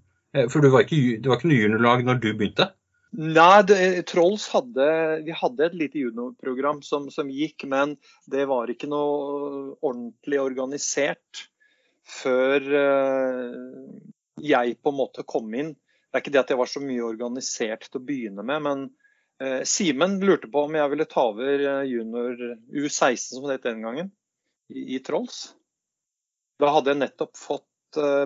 For du var ikke, det var ikke noe juniorlag når du begynte? Nei, det, Trolls hadde, vi hadde et lite juniorprogram som, som, gikk, men det var ikke noe ordentlig organisert før uh, jeg på en måte kom inn. Det er ikke det at jeg var så mye organisert til å begynne med, men uh, Simen lurte på om jeg ville ta over eh, junior U16, som det het den gangen, i, i, Trolls. Da hadde jeg nettopp fått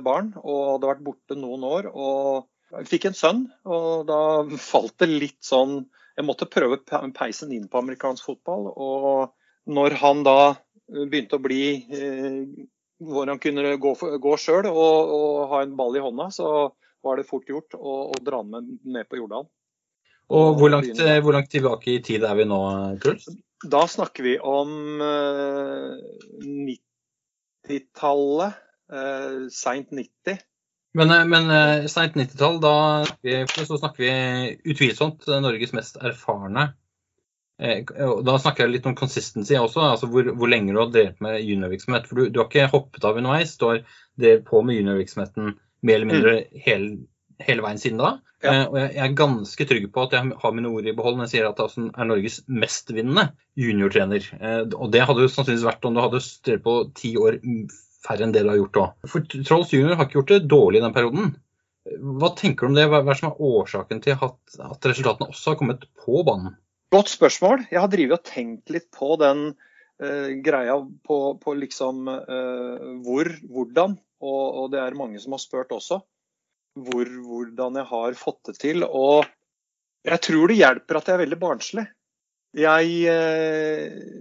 barn og hadde vært borte noen år. og jeg fikk en sønn, og da falt det litt sånn jeg måtte prøve peisen inn på amerikansk fotball. Og når han da begynte å bli hvor han kunne gå, gå sjøl og, og, ha en ball i hånda, så var det fort gjort å, å dra han med, ned på Jordal. Og hvor langt, hvor langt, tilbake i tid er vi nå, Truls? Da snakker vi om eh, 90-tallet. Eh, Seint 90. Men, eh, men uh, seint 90-tall, da så snakker vi utvilsomt Norges mest erfarne Eh, da snakker jeg litt om consistency også, altså hvor, hvor lenge du har drevet med juniorvirksomhet. For du, du, har ikke hoppet av underveis, du har drevet på med juniorvirksomheten mer eller mindre mm. hele, hele, veien siden da. Ja. Eh, og jeg, jeg, er ganske trygg på at jeg har mine ord i behold når jeg sier at jeg er Norges mestvinnende juniortrener. Eh, og det hadde jo sannsynligvis vært om du hadde drevet på ti år færre enn det du har gjort òg. For Trolls junior har ikke gjort det dårlig i den perioden. Hva tenker du om det? Hva er som er årsaken til at, at resultatene også har kommet på banen? Godt spørsmål. Jeg har drevet og tenkt litt på den uh, greia på, på liksom uh, hvor, hvordan. Og, og, det er mange som har spurt også. Hvor, hvordan jeg har fått det til. Og jeg tror det hjelper at jeg er veldig barnslig. Jeg, uh,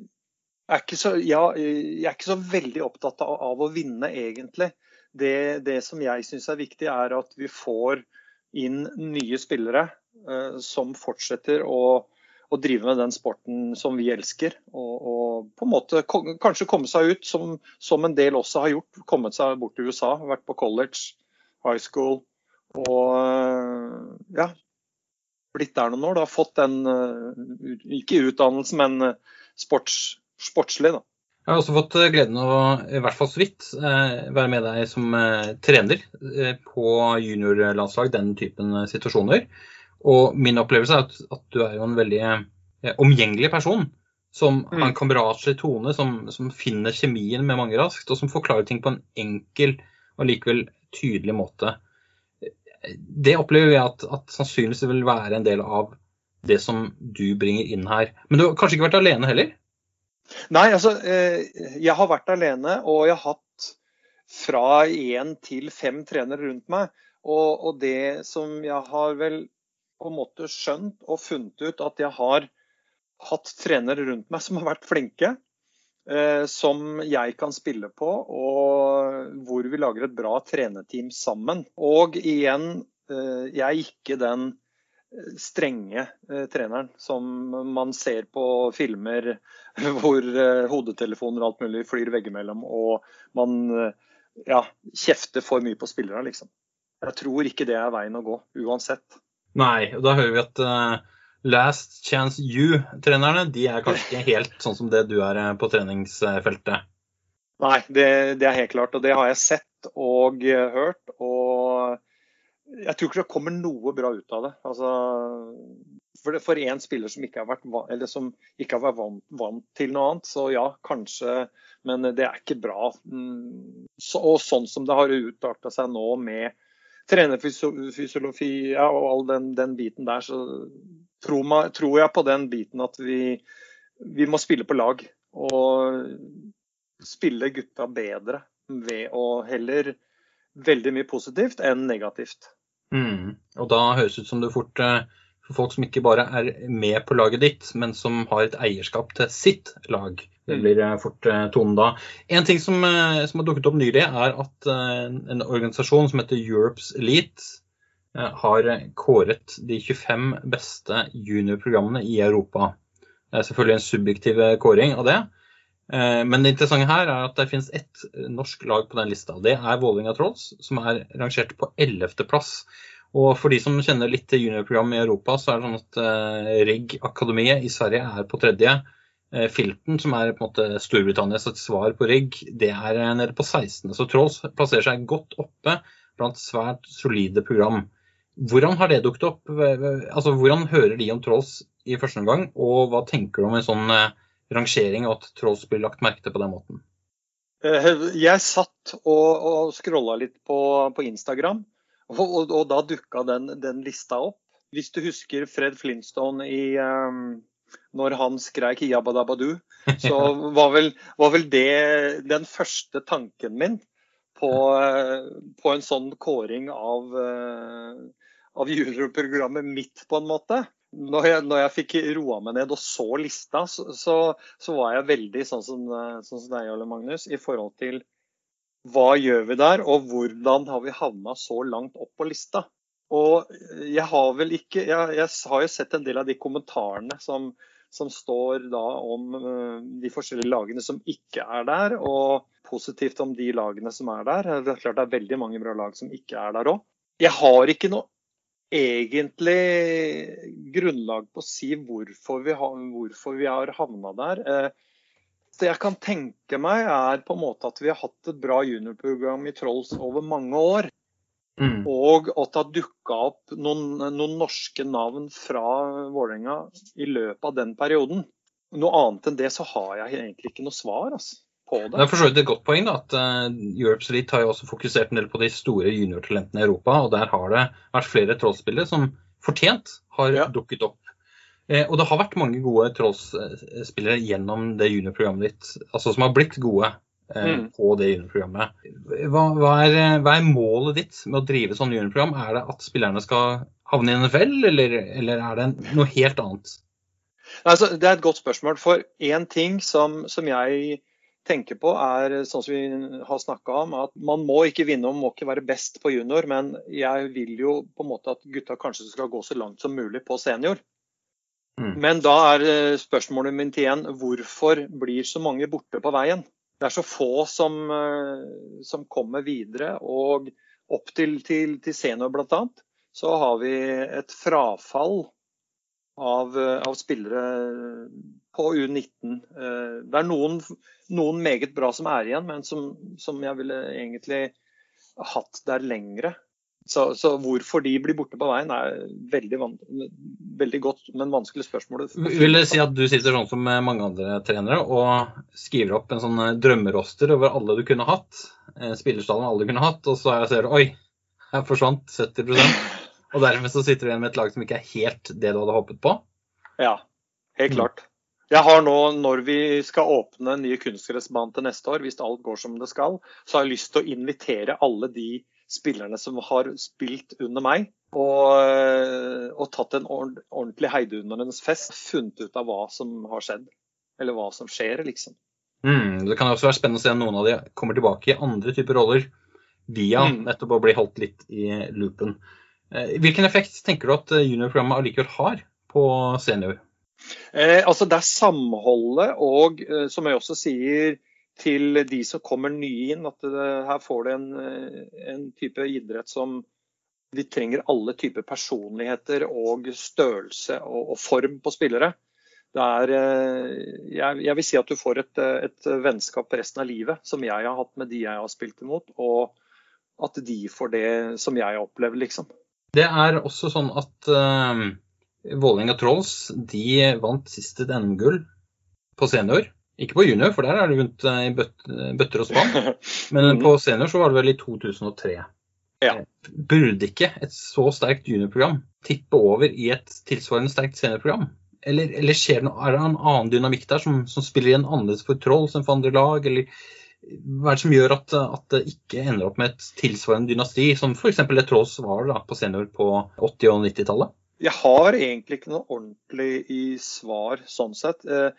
er, så, ja, jeg er ikke så, veldig opptatt av, av å vinne, egentlig. Det, det som jeg syns er viktig, er at vi får inn nye spillere som fortsetter å å drive med den sporten som vi elsker. Og, og på en måte kanskje komme seg ut, som, som, en del også har gjort. Kommet seg bort til USA, vært på college, high school. Og ja, blitt der noen år. Da. Fått den, ikke utdannelse, men sports, sportslig. da. Jeg har også fått gleden av å i hvert fall så vidt være med deg som trener på juniorlandslag, den typen situasjoner. Og min opplevelse er at, at du er jo en veldig eh, omgjengelig person. Som mm. har en kameratslig tone, som, som, finner kjemien med mange raskt, og som forklarer ting på en enkel og likevel tydelig måte. Det opplever jeg at, at sannsynligvis vil være en del av det som du bringer inn her. Men du har kanskje ikke vært alene heller? Nei, altså eh, jeg har vært alene, og jeg har hatt fra én til fem trenere rundt meg. Og, og det som jeg har vel på en måte skjønt og funnet ut at jeg har hatt trenere rundt meg som har vært flinke. Eh, som jeg kan spille på, og hvor vi lager et bra trenerteam sammen. Og igjen, eh, jeg er ikke den strenge eh, treneren som man ser på filmer hvor eh, hodetelefoner og alt mulig flyr veggimellom, og man eh, ja, kjefter for mye på spillerne, liksom. Jeg tror ikke det er veien å gå, uansett. Nei, og da hører vi at uh, Last Chance You-trenerne de er kanskje ikke helt sånn som det du er på treningsfeltet? Nei, det, det, er helt klart. Og det har jeg sett og hørt. Og jeg tror ikke det kommer noe bra ut av det. Altså, for, det, for en spiller som ikke har vært, ikke har vært vant, vant, til noe annet, så ja, kanskje. Men det er ikke bra. Mm, så, og sånn som det har utarta seg nå med trenerfysiologi ja, og all den, den, biten der, så tror, man, tror, jeg på den biten at vi, vi, må spille på lag. Og spille gutta bedre ved å heller veldig mye positivt enn negativt. Mm. Og da høres det ut som du fort eh, for folk som ikke bare er med på laget ditt, men som har et eierskap til sitt lag. Det mm. blir eh, fort eh, tonen da. En ting som, som, har dukket opp nylig, er at en organisasjon som heter Europe's Elite har kåret de 25 beste juniorprogrammene i Europa. Det er selvfølgelig en subjektiv kåring av det. Men det interessante her er at det finnes ett norsk lag på den lista. Det er Vålerenga Trolls, som er rangert på 11.-plass. Og for de som kjenner litt til juniorprogram i Europa, så er det sånn at Rigg Akademiet i Sverige er på tredje. Filten, som er på en måte Storbritannias svar på rigg, det er eh, nede på 16. Så Trolls plasserer seg godt oppe blant svært solide program. Hvordan har det dukket opp? Altså, Hvordan hører de om Trolls i første omgang, og hva tenker du om en sånn eh, rangering og at Trolls blir lagt merke til på den måten? Jeg satt og, og scrolla litt på, på Instagram, og, og, og, da dukka den, den, lista opp. Hvis du husker Fred Flintstone i um, når han skreik 'jabba-dabba-du', så var vel, var vel, det den første tanken min på, på en sånn kåring av, av juniorprogrammet mitt, på en måte. Når jeg, når jeg fikk roa meg ned og så lista, så, så, så var jeg veldig sånn som, sånn som deg, Jarle Magnus, i forhold til hva gjør vi der, og hvordan har vi havna så langt opp på lista? Og jeg har vel ikke Jeg, jeg har jo sett en del av de kommentarene som, som står da om uh, de forskjellige lagene som ikke er der, og positivt om de lagene som er der. Det er klart det er veldig mange bra lag som ikke er der òg. Jeg har ikke noe egentlig grunnlag på å si hvorfor vi har, hvorfor vi har havna der. Eh, det jeg kan tenke meg, er på en måte at vi har hatt et bra juniorprogram i Trolls over mange år. Mm. Og at det har dukka opp noen, noen, norske navn fra Vålerenga i løpet av den perioden. Noe annet enn det så har jeg egentlig ikke noe svar. Altså på det. Det er for så vidt et godt poeng. da, at uh, Europe's Elite har jo også fokusert en del på de store juniortalentene i Europa. og Der har det vært flere trollspillere som fortjent har ja. dukket opp. Eh, og det har vært mange gode trollspillere gjennom det juniorprogrammet ditt, altså som har blitt gode eh, mm. på det juniorprogrammet. Hva, hva, er, hva, er, målet ditt med å drive sånn juniorprogram? Er det at spillerne skal havne i NFL, eller, eller er det noe helt annet? Altså, det er et godt spørsmål. For én ting som, som jeg tenker på, er sånn som vi har snakka om, at man må ikke vinne og må ikke være best på junior, men jeg vil jo på en måte at gutta kanskje skal gå så langt som mulig på senior. Mm. Men da er eh, spørsmålet mitt igjen hvorfor blir så mange borte på veien? Det er så få som, eh, som kommer videre. Og opp til, til, til senior bl.a. så har vi et frafall av, eh, av spillere på U19. Det er noen noen meget bra som er igjen, men som, som jeg ville egentlig hatt der lengre. Så, så, hvorfor de blir borte på veien, er veldig, veldig godt, men vanskelig spørsmål. Vil det si at du sitter sånn som mange andre trenere og skriver opp en sånn drømmeroster over alle du kunne hatt? Spillerstallen alle du kunne hatt, og så ser du oi, her forsvant 70 Og dermed så sitter du igjen med et lag som ikke er helt det du hadde håpet på? Ja, helt klart. Jeg har nå, når vi skal åpne nye kunstgressbaner til neste år, hvis alt går som det skal, så har jeg lyst til å invitere alle de spillerne som har spilt under meg, og, og tatt en ordentlig heidundrende fest. Funnet ut av hva som har skjedd, eller hva som skjer, liksom. Mm, det kan også være spennende å se om noen av de kommer tilbake i andre typer roller via mm. nettopp å bli holdt litt i loopen. Eh, hvilken effekt tenker du at juniorprogrammet allikevel har på senior? Eh, altså Det er samholdet og, eh, som jeg også sier til de som kommer nye inn, at det, her får du en, eh, en, type idrett som vi trenger alle typer personligheter og størrelse og, og form på spillere. Er, eh, jeg, jeg, vil si at du får et, et, vennskap resten av livet, som jeg har hatt med de jeg har spilt imot. Og at de får det som jeg har opplevd, liksom. Det er også sånn at uh Vålerenga Trolls de vant sist et NM-gull på senior. Ikke på junior, for der er det rundt eh, i bøtter og spann. Men mm. på senior så var det vel i 2003. Ja. Burde ikke et så sterkt juniorprogram tippe over i et tilsvarende sterkt seniorprogram? Eller, eller skjer det noe, er det en annen dynamikk der som, som spiller igjen annerledes for Trolls enn for andre lag? Eller hva er det som gjør at, at, det ikke ender opp med et tilsvarende dynasti, som f.eks. det Trolls var da, på senior på 80- og 90-tallet? Jeg har egentlig ikke noe ordentlig i svar sånn sett. Eh,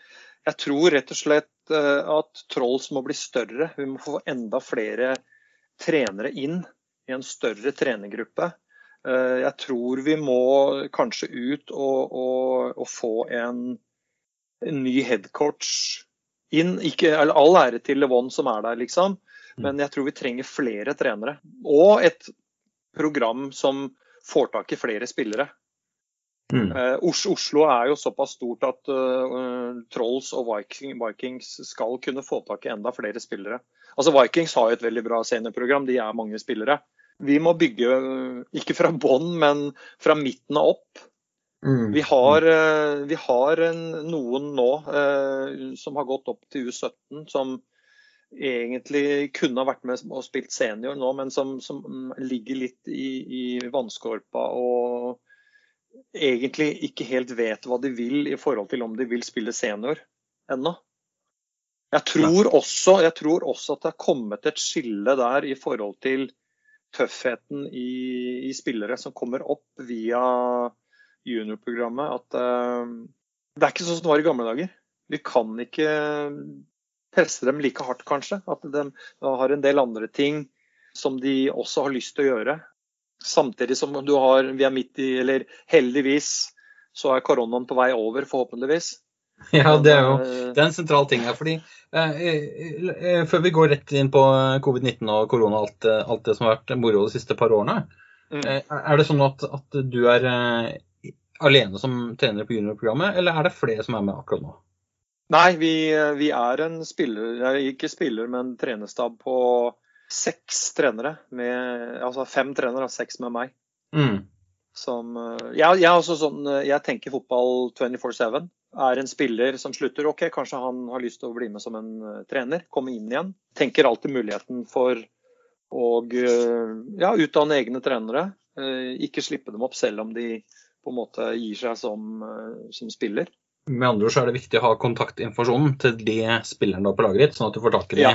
jeg tror rett og slett eh, at Trolls må bli større. Vi må få enda flere trenere inn i en større trenergruppe. Eh, jeg tror vi må kanskje ut og, og, og få en, en, ny headcoach inn. Ikke, all ære til Levon som er der, liksom. Mm. Men jeg tror vi trenger flere trenere. Og et program som får tak i flere spillere. Mm. Uh, Oslo er jo såpass stort at uh, Trolls og Viking, Vikings skal kunne få tak i enda flere spillere. Altså Vikings har jo et veldig bra seniorprogram, de er mange spillere. Vi må bygge, uh, ikke fra bånn, men fra midten og opp. Mm. Vi har, vi har en, noen nå som har gått opp til U17, som egentlig kunne ha vært med og spilt senior nå, men som, som ligger litt i, i vannskorpa og egentlig ikke helt vet hva de vil i forhold til om de vil spille senior ennå. Jeg tror, også, jeg tror også at det har kommet et skille der i forhold til tøffheten i, i spillere som kommer opp via, juniorprogrammet at uh, det er ikke sånn som det var i gamle dager. Vi kan ikke presse dem like hardt, kanskje. At de har en del andre ting som de også har lyst til å gjøre. Samtidig som du har, vi er midt i, eller heldigvis, så er koronaen på vei over, forhåpentligvis. Ja, det er jo det er en sentral ting her. fordi eh, eh, Før vi går rett inn på covid-19 og korona og alt, alt, det som har vært moro de siste par årene, mm. eh, er det sånn at, at du er eh, alene som trener på juniorprogrammet, eller er det flere som er med akkurat nå? Nei, vi, vi er en spiller, ikke spiller, men trenerstab på seks trenere. Med, altså fem trenere, seks med meg. Mm. Som, eh, jeg, jeg, sånn, eh, jeg, tenker fotball 24-7. Er en spiller som slutter, OK, kanskje han har lyst til å bli med som en trener. Komme inn igjen. Tenker alltid muligheten for å ja, utdanne egne trenere. Ikke slippe dem opp selv om de på en måte gir seg som, som spiller. Med andre ord så er det viktig å ha kontaktinformasjonen til de spillerne på laget ditt, sånn at du får tak i dem ja.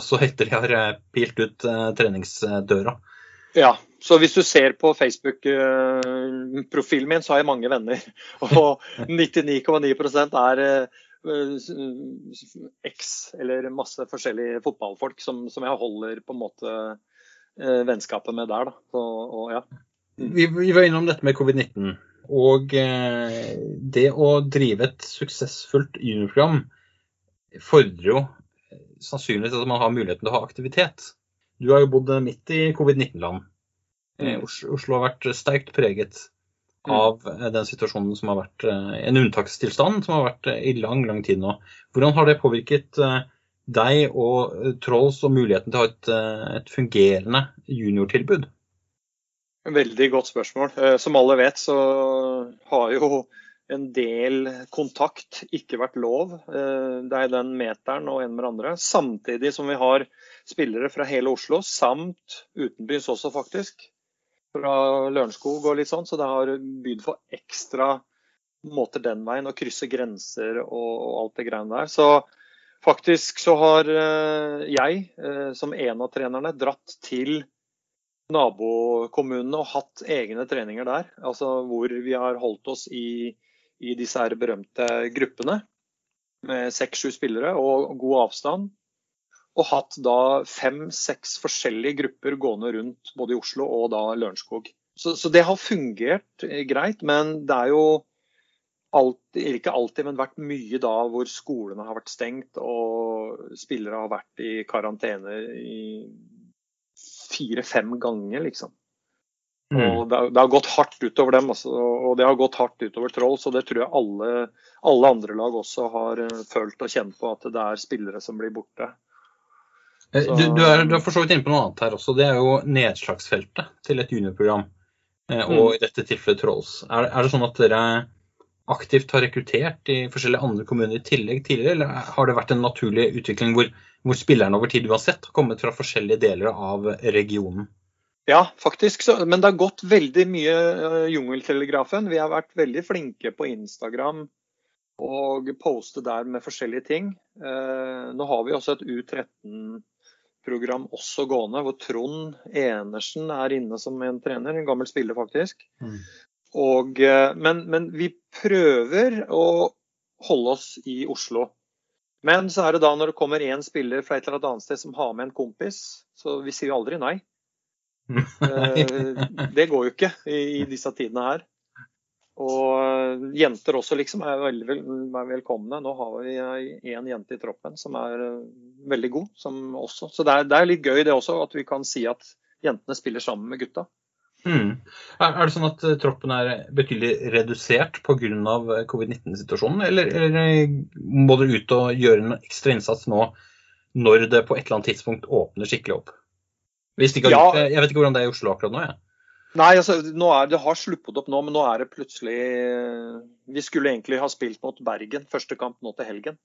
også etter de har pilt ut treningsdøra. Ja, så hvis du ser på Facebook-profilen min, så har jeg mange venner. Og 99,9 er eh, X, eller masse forskjellige fotballfolk som, som, jeg holder på en måte eh, vennskapet med der. Da. Så, og, ja. Vi, vi, var innom dette med covid-19. Og eh, det å drive et suksessfullt juniorprogram fordrer jo sannsynligvis at man har muligheten til å ha aktivitet. Du har jo bodd midt i covid-19-land. Eh, mm. Oslo har vært sterkt preget mm. av mm. den situasjonen som har vært eh, en unntakstilstand som har vært i lang, lang tid nå. Hvordan har det påvirket deg og Trolls og muligheten til å ha et, et fungerende juniortilbud? Veldig godt spørsmål. Som alle vet, så har jo en del kontakt ikke vært lov. Det er den meteren og en med andre. Samtidig som vi har spillere fra hele Oslo, samt utenbys også, faktisk. Fra Lørenskog og litt sånn. Så det har bydd for ekstra måter den veien, å krysse grenser og, alt det greiene der. Så faktisk så har uh, jeg, som en av trenerne, dratt til nabokommunene og hatt egne treninger der. Altså hvor vi har holdt oss i, i disse her berømte gruppene med seks-sju spillere og god avstand og hatt da fem-seks forskjellige grupper gående rundt både i Oslo og da Lørenskog. Så, så, det har fungert eh, greit, men det er jo alltid, ikke alltid, men vært mye da hvor skolene har vært stengt og spillere har vært i karantene i fire-fem ganger, liksom. Mm. Og det, det, har gått hardt utover dem, altså, og det har gått hardt utover Troll. Så det tror jeg alle, alle andre lag også har uh, følt og kjent på, at det er spillere som blir borte. Eh, du, du, er, du, er, for så vidt inne på noe annet her også. Det er jo nedslagsfeltet til et juniorprogram. Eh, og mm. i dette tilfellet Trolls. Er, er, det sånn at dere aktivt har rekruttert i forskjellige andre kommuner i tillegg tidligere, eller har det vært en naturlig utvikling hvor, hvor spillerne over tid uansett har kommet fra forskjellige deler av regionen? Ja, faktisk. Så, men det har gått veldig mye uh, Jungeltelegrafen. Vi har vært veldig flinke på Instagram og poste der med forskjellige ting. Uh, nå har vi også et U13 program også gående, hvor Trond Enersen er inne som en trener. En gammel spiller, faktisk. Mm. Og, eh, men, men, vi prøver å holde oss i Oslo. Men så er det da når det kommer én spiller fra et eller annet sted som har med en kompis, så vi sier jo aldri nei. Eh, det går jo ikke i, disse tidene her. Og eh, jenter også liksom er veldig vel, velkomne. Nå har vi én jente i troppen som er veldig god. også. Så det er, det er, litt gøy det også, at vi kan si at jentene spiller sammen med gutta. Mm. Er, det sånn at eh, troppen er betydelig redusert pga. covid-19-situasjonen, eller, eller, må dere ut og gjøre en ekstra innsats nå når det på et eller annet tidspunkt åpner skikkelig opp? Hvis de ikke har ja. gjort det, Jeg vet ikke hvordan det er i Oslo akkurat nå. Ja. Nei, altså, er, det har sluppet opp nå, men nå er det plutselig Vi skulle egentlig ha spilt mot Bergen, første kamp nå til helgen.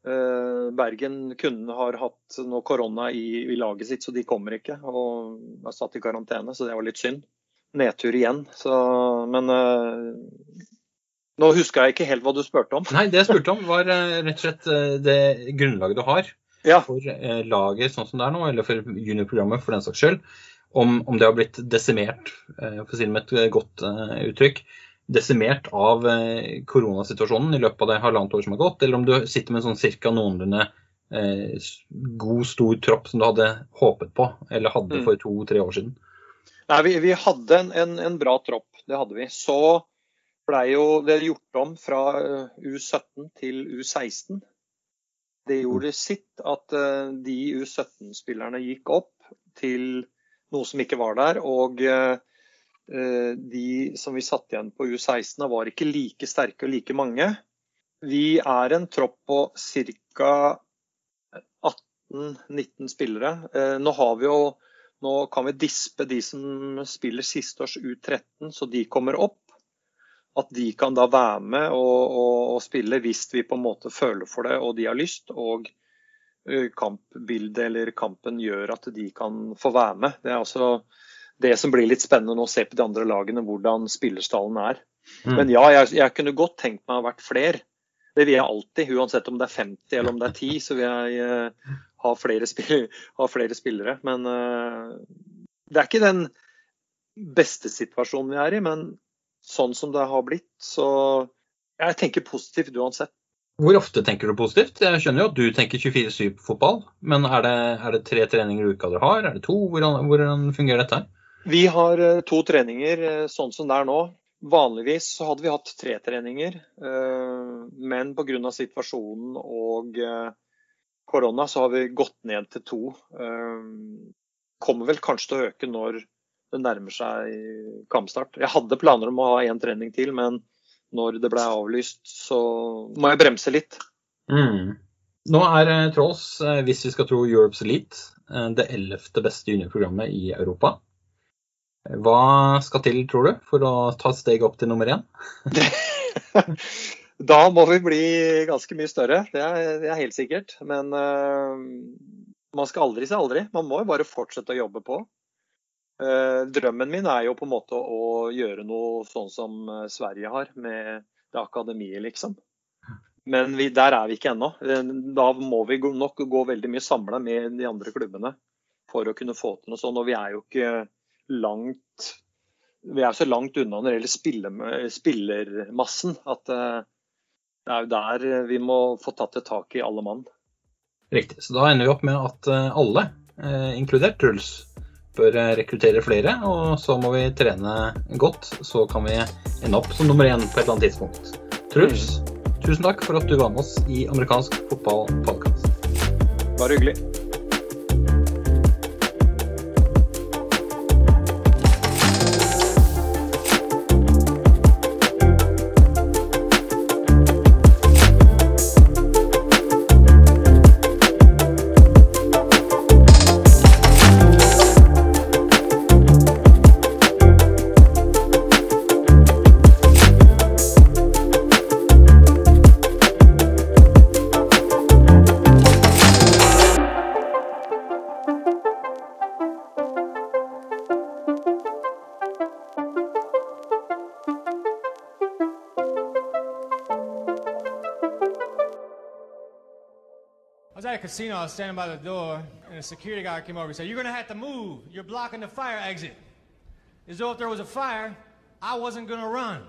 Uh, Bergen kunne har hatt noe korona i, i, laget sitt, så de kommer ikke. Og er satt i karantene, så det var litt synd. Nedtur igjen. Så, men uh, nå huska jeg ikke helt hva du spurte om. Nei, det jeg spurte om var uh, rett og slett det grunnlaget du har ja. for laget sånn som det er nå, eller for juniorprogrammet for den saks skyld om, om, det har blitt desimert, eh, for å si det med et godt uttrykk. Desimert av eh, koronasituasjonen i løpet av det halvannet år som har gått, eller om du sitter med en sånn cirka noenlunde eh, god, stor tropp som du hadde håpet på, eller hadde Mm. for to-tre år siden. Nei, vi, vi hadde en, en, en bra tropp, det hadde vi. Så blei jo det gjort om fra eh, U17 til U16. Det gjorde sitt at de U17-spillerne gikk opp til noe som ikke var der. Og eh, de som vi satt igjen på U16, var ikke like sterke og like mange. Vi er en tropp på ca. 18-19 spillere. Eh, Nå har vi jo nå kan vi dispe de som spiller siste års U13, så de kommer opp. At de kan da være med og, og, og spille hvis vi på en måte føler for det og de har lyst. Og kampbildet eller kampen gjør at de kan få være med. Det er altså det som blir litt spennende nå å se på de andre lagene, hvordan spillerstallen er. Mm. Men ja, jeg, jeg kunne godt tenkt meg å ha vært flere. Det vil jeg alltid. Uansett om det er 50 eller om det er 10, så vil jeg uh, ha, flere ha flere spillere. Men uh, det er ikke den beste situasjonen vi er i. Men sånn som det har blitt, så jeg tenker positivt uansett. Hvor ofte tenker du positivt? Jeg skjønner jo at du tenker 24-7 på fotball, men er det, er det tre treninger i uka dere har? Er det to? Hvordan, hvordan fungerer dette? her? Vi har eh, to treninger eh, sånn som det er nå. Vanligvis så hadde vi hatt tre treninger, eh, men pga. situasjonen og korona så har vi gått ned til to. Kommer vel kanskje til å øke når det nærmer seg kampstart. Jeg hadde planer om å ha én trening til, men når det ble avlyst, så må jeg bremse litt. Mm. Nå er Trolls, hvis vi skal tro Europe's Elite, det ellevte beste juniorprogrammet i Europa. Hva skal til, tror du, for å ta steget opp til nummer én? da må vi bli ganske mye større, det er, det er helt sikkert. Men uh, man skal aldri si aldri. Man må jo bare fortsette å jobbe på. Uh, drømmen min er jo på en måte å gjøre noe sånn som eh, Sverige har, med det akademiet, liksom. Men vi, der er vi ikke ennå. Da må vi nok gå veldig mye samla med de andre klubbene for å kunne få til noe sånt. Og vi er jo ikke langt Vi er så langt unna når det gjelder spille, spillermassen at eh, det er jo der vi må få tatt et tak i alle mann. Riktig. Så da ender vi opp med at eh, alle, eh, inkludert Truls, bør rekruttere flere. Og så må vi trene godt, så kan vi ende opp som nummer én på et eller annet tidspunkt. Truls, tusen takk for at du var med oss i amerikansk fotball-podkast. Bare hyggelig. Was standing by the door, and a security guard came over and said, You're gonna have to move. You're blocking the fire exit. As though if there was a fire, I wasn't gonna run.